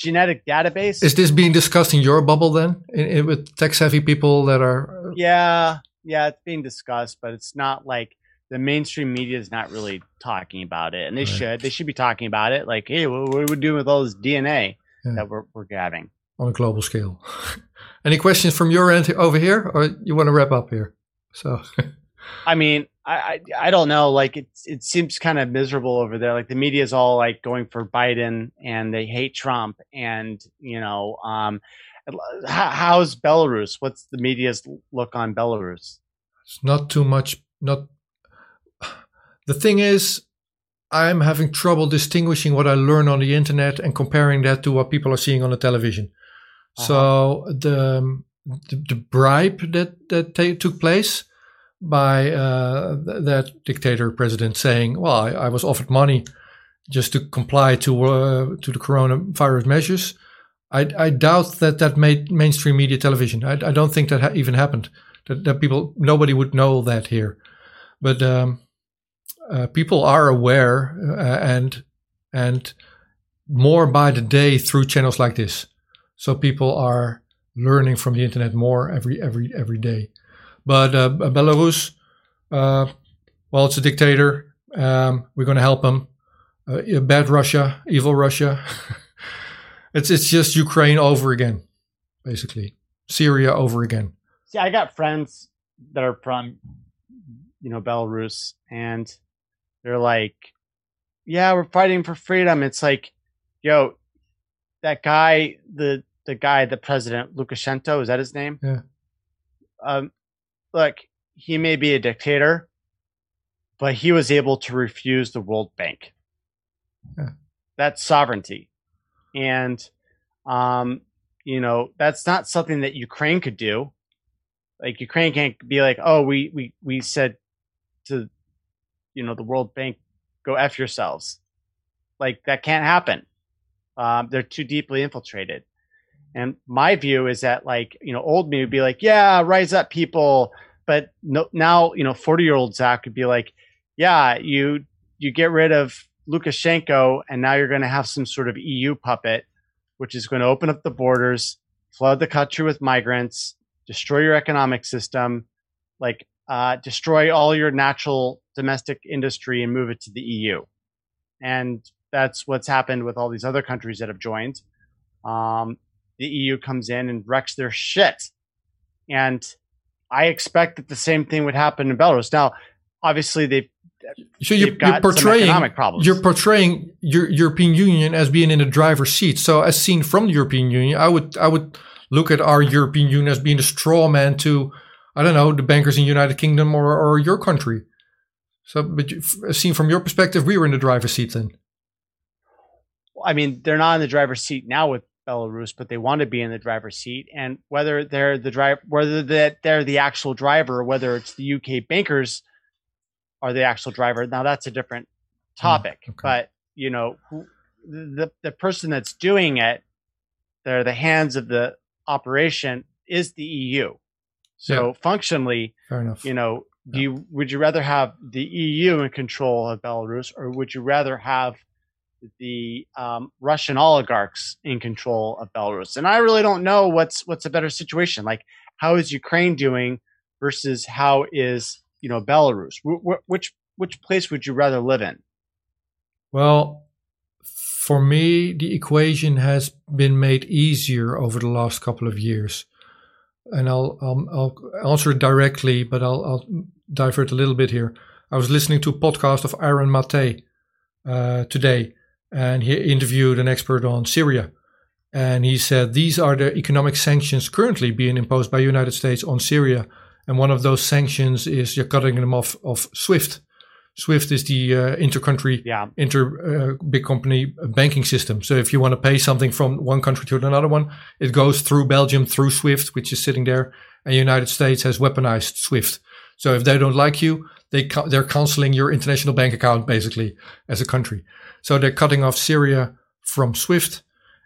genetic database? Is this being discussed in your bubble then, in, in, with tech savvy people that are? Uh, yeah, yeah, it's being discussed, but it's not like the mainstream media is not really talking about it, and they right. should. They should be talking about it. Like, hey, what, what are we doing with all this DNA yeah. that we're we're gathering on a global scale? [laughs] Any questions from your end over here, or you want to wrap up here? So, [laughs] I mean, I, I, I don't know. Like, it it seems kind of miserable over there. Like the media is all like going for Biden, and they hate Trump, and you know, um, how's Belarus? What's the media's look on Belarus? It's not too much. Not the thing is, I'm having trouble distinguishing what I learn on the internet and comparing that to what people are seeing on the television. Uh-huh. So the, the, the bribe that that t- took place by uh, th- that dictator president saying, "Well, I, I, was offered money just to comply to uh, to the coronavirus measures." I, I, doubt that that made mainstream media television. I, I don't think that ha- even happened. That, that, people, nobody would know that here. But um, uh, people are aware uh, and and more by the day through channels like this. So people are learning from the internet more every every every day. But uh, Belarus, uh, well, it's a dictator. Um, we're going to help them. Uh, bad Russia, evil Russia. [laughs] it's it's just Ukraine over again, basically. Syria over again. See, I got friends that are from, you know, Belarus, and they're like, "Yeah, we're fighting for freedom." It's like, yo, that guy, the the guy, the president Lukashenko, is that his name? Yeah. Um, look, he may be a dictator, but he was able to refuse the World Bank. Yeah. That's sovereignty. And, um, you know, that's not something that Ukraine could do. Like Ukraine can't be like, oh, we, we, we said to, you know, the World Bank, go F yourselves. Like that can't happen. Um, they're too deeply infiltrated. And my view is that like, you know, old me would be like, yeah, rise up people. But no, now, you know, 40 year old Zach would be like, yeah, you, you get rid of Lukashenko and now you're going to have some sort of EU puppet, which is going to open up the borders, flood the country with migrants, destroy your economic system, like, uh, destroy all your natural domestic industry and move it to the EU. And that's what's happened with all these other countries that have joined. Um, the EU comes in and wrecks their shit. And I expect that the same thing would happen in Belarus. Now, obviously, they've so you're, you're portraying you're portraying your European Union as being in the driver's seat. So, as seen from the European Union, I would I would look at our European Union as being a straw man to I don't know the bankers in the United Kingdom or or your country. So, but you, seen from your perspective, we were in the driver's seat then. I mean, they're not in the driver's seat now with Belarus, but they want to be in the driver's seat. And whether they're the driver, whether that they're the actual driver, whether it's the UK bankers are the actual driver, now that's a different hmm, topic. okay. But you know, who, the the person that's doing it, they're the hands of the operation is the EU. So yeah. functionally, fair enough. You know, do yeah. you would you rather have the EU in control of Belarus, or would you rather have the um, Russian oligarchs in control of Belarus. And I really don't know what's what's a better situation. Like, how is Ukraine doing versus how is you know Belarus? Wh- which which place would you rather live in? Well, for me, the equation has been made easier over the last couple of years, and I'll I'll, I'll answer directly, but I'll, I'll divert a little bit here. I was listening to a podcast of Aaron Mate uh, today, and he interviewed an expert on Syria. And he said these are the economic sanctions currently being imposed by the United States on Syria. And one of those sanctions is you're cutting them off of SWIFT. SWIFT is the uh, intercountry, yeah. inter uh, big company banking system. So if you want to pay something from one country to another one, it goes through Belgium through SWIFT, which is sitting there. And the United States has weaponized SWIFT. So if they don't like you, they they're canceling your international bank account basically as a country. So they're cutting off Syria from SWIFT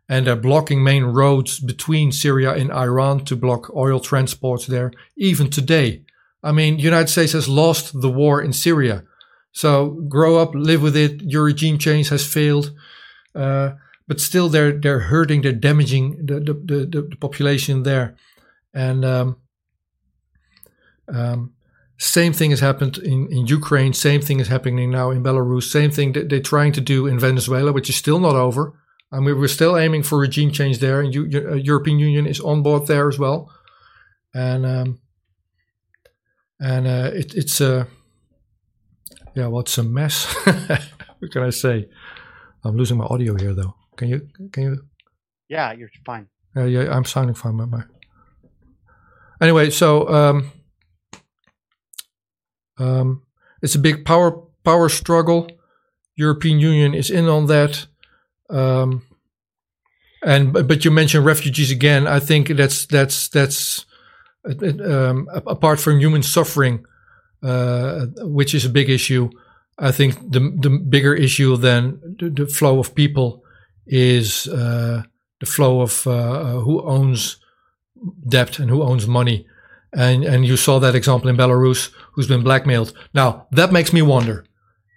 and they're blocking main roads between Syria and Iran to block oil transports there, even today. I mean, United States has lost the war in Syria. So grow up, live with it. Your regime change has failed. Uh, but still they're, they're hurting, they're damaging the, the, the, the population there. And, um, um, same thing has happened in, in Ukraine. Same thing is happening now in Belarus. Same thing that they're trying to do in Venezuela, which is still not over. I mean, we're still aiming for regime change there, and U- uh, European Union is on board there as well. And um, and uh, it, it's a yeah, well, it's a mess. [laughs] what can I say? I'm losing my audio here, though. Can you can you? Yeah, you're fine. Uh, yeah, I'm sounding fine. My, anyway, so. Um, um, it's a big power power struggle. European Union is in on that. Um, and but you mentioned refugees again. I think that's that's that's um, apart from human suffering. uh, which is a big issue. I think the the bigger issue than the, the flow of people is uh, the flow of uh, who owns debt and who owns money. And and you saw that example in Belarus, who's been blackmailed. Now that makes me wonder.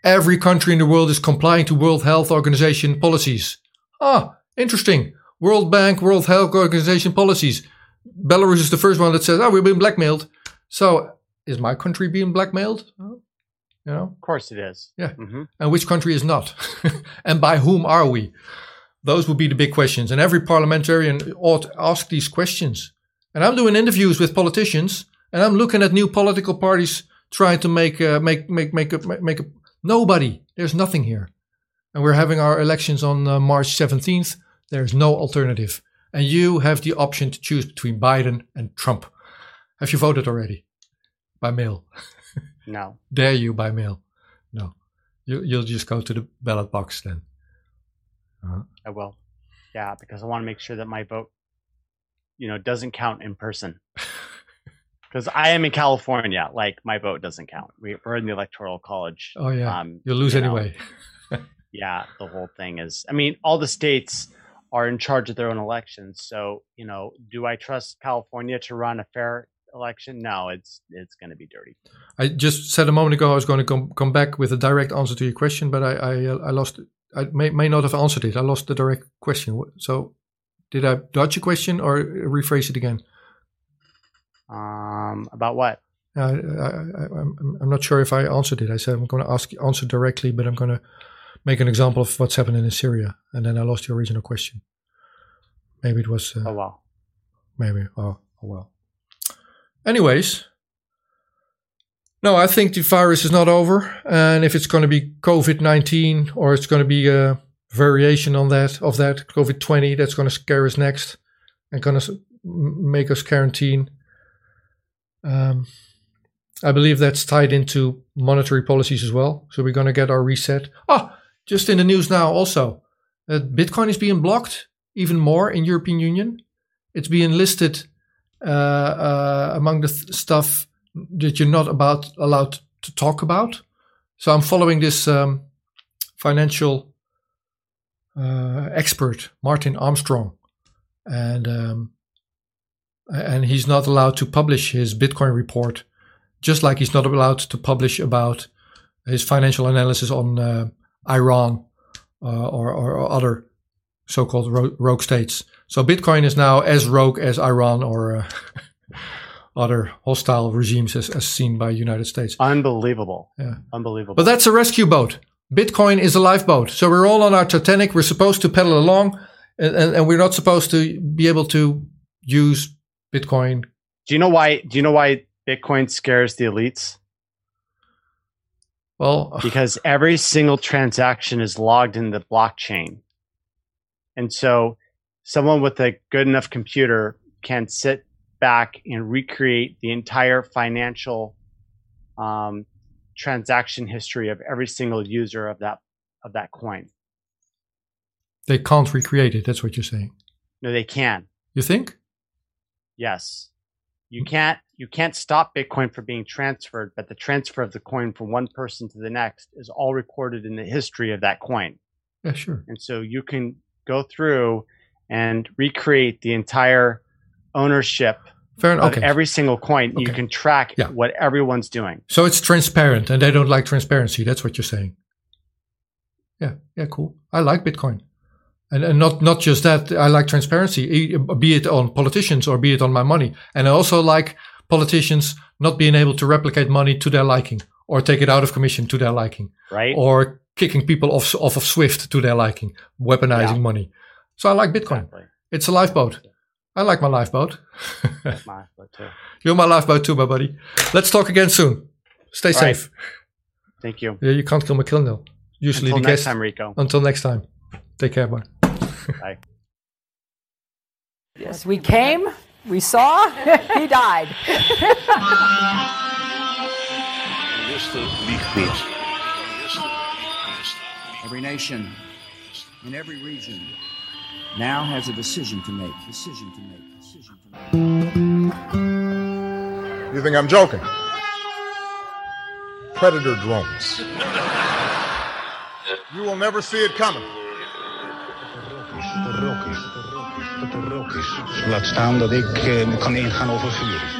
Every country in the world is complying to World Health Organization policies. Ah, interesting. World Bank, World Health Organization policies. Belarus is the first one that says, "Oh, we've been blackmailed." So, is my country being blackmailed? You know, of course it is. Yeah. Mm-hmm. And which country is not? [laughs] and by whom are we? Those would be the big questions. And every parliamentarian ought to ask these questions. And I'm doing interviews with politicians, and I'm looking at new political parties trying to make uh, make make make a, make a nobody. There's nothing here, and we're having our elections on uh, March 17th. There's no alternative, and you have the option to choose between Biden and Trump. Have you voted already? By mail? [laughs] No. Dare you by mail? No. You you'll just go to the ballot box then. Uh-huh. I will. Yeah, because I want to make sure that my vote you know doesn't count in person [laughs] because I am in California. Like my vote doesn't count. We, are in the electoral college. Oh yeah, um, you'll lose you anyway. [laughs] yeah, the whole thing is. I mean, all the states are in charge of their own elections. So you know, do I trust California to run a fair election? No, it's it's going to be dirty. I just said a moment ago I was going to come come back with a direct answer to your question, but I I, I lost. I may, may not have answered it. I lost the direct question. So did I dodge a question or rephrase it again? Um, about what? Uh, I, am not sure if I answered it. I said I'm going to ask answer directly, but I'm going to make an example of what's happening in Syria, and then I lost your original question. Maybe it was. Uh, oh well. Maybe. Oh, oh well. Anyways, no, I think the virus is not over, and if it's going to be COVID nineteen or it's going to be a variation on that of that COVID twenty that's going to scare us next and going to make us quarantine. Um, I believe that's tied into monetary policies as well. So we're going to get our reset. Oh, just in the news now also, uh, Bitcoin is being blocked even more in European Union. It's being listed uh, uh, among the th- stuff that you're not about allowed to talk about. So I'm following this um, financial uh, expert, Martin Armstrong, and um, and he's not allowed to publish his Bitcoin report, just like he's not allowed to publish about his financial analysis on uh, Iran uh, or, or, other so-called ro- rogue states. So Bitcoin is now as rogue as Iran or uh, [laughs] other hostile regimes as, as seen by United States. Unbelievable. Yeah. Unbelievable. But that's a rescue boat. Bitcoin is a lifeboat. So we're all on our Titanic. We're supposed to pedal along and, and, and we're not supposed to be able to use Bitcoin. Do you know why? Do you know why Bitcoin scares the elites? Well, [laughs] because every single transaction is logged in the blockchain. And so someone with a good enough computer can sit back and recreate the entire financial um, transaction history of every single user of that of that coin. They can't recreate it. That's what you're saying. No, they can. You think? Yes. You can't you can't stop Bitcoin from being transferred, but the transfer of the coin from one person to the next is all recorded in the history of that coin. Yeah, sure. And so you can go through and recreate the entire ownership Fair enough. Okay. Every single coin, okay. you can track yeah. what everyone's doing. So it's transparent, and they don't like transparency. That's what you're saying. Yeah, yeah, cool. I like Bitcoin, and and not not just that. I like transparency, be it on politicians or be it on my money, and I also like politicians not being able to replicate money to their liking or take it out of commission to their liking, right? Or kicking people off off of SWIFT to their liking, weaponizing yeah. money. So I like Bitcoin. Exactly. It's a lifeboat. I like my lifeboat. my [laughs] lifeboat too. You're my lifeboat too, my buddy. Let's talk again soon. Stay All safe. Right. Thank you. Yeah, you can't kill McKinnell. Usually Until the next guest. time, Rico. Until next time. Take care, bye. Bye. Yes, we came, we saw, [laughs] he died. Every nation in every region now has a decision to make. Decision to make. Decision to make. You think I'm joking? Predator drones. You will never see it coming. dat het rok is. dat Het rok is. Dus laat staan dat ik eh, kan ingaan over vuur.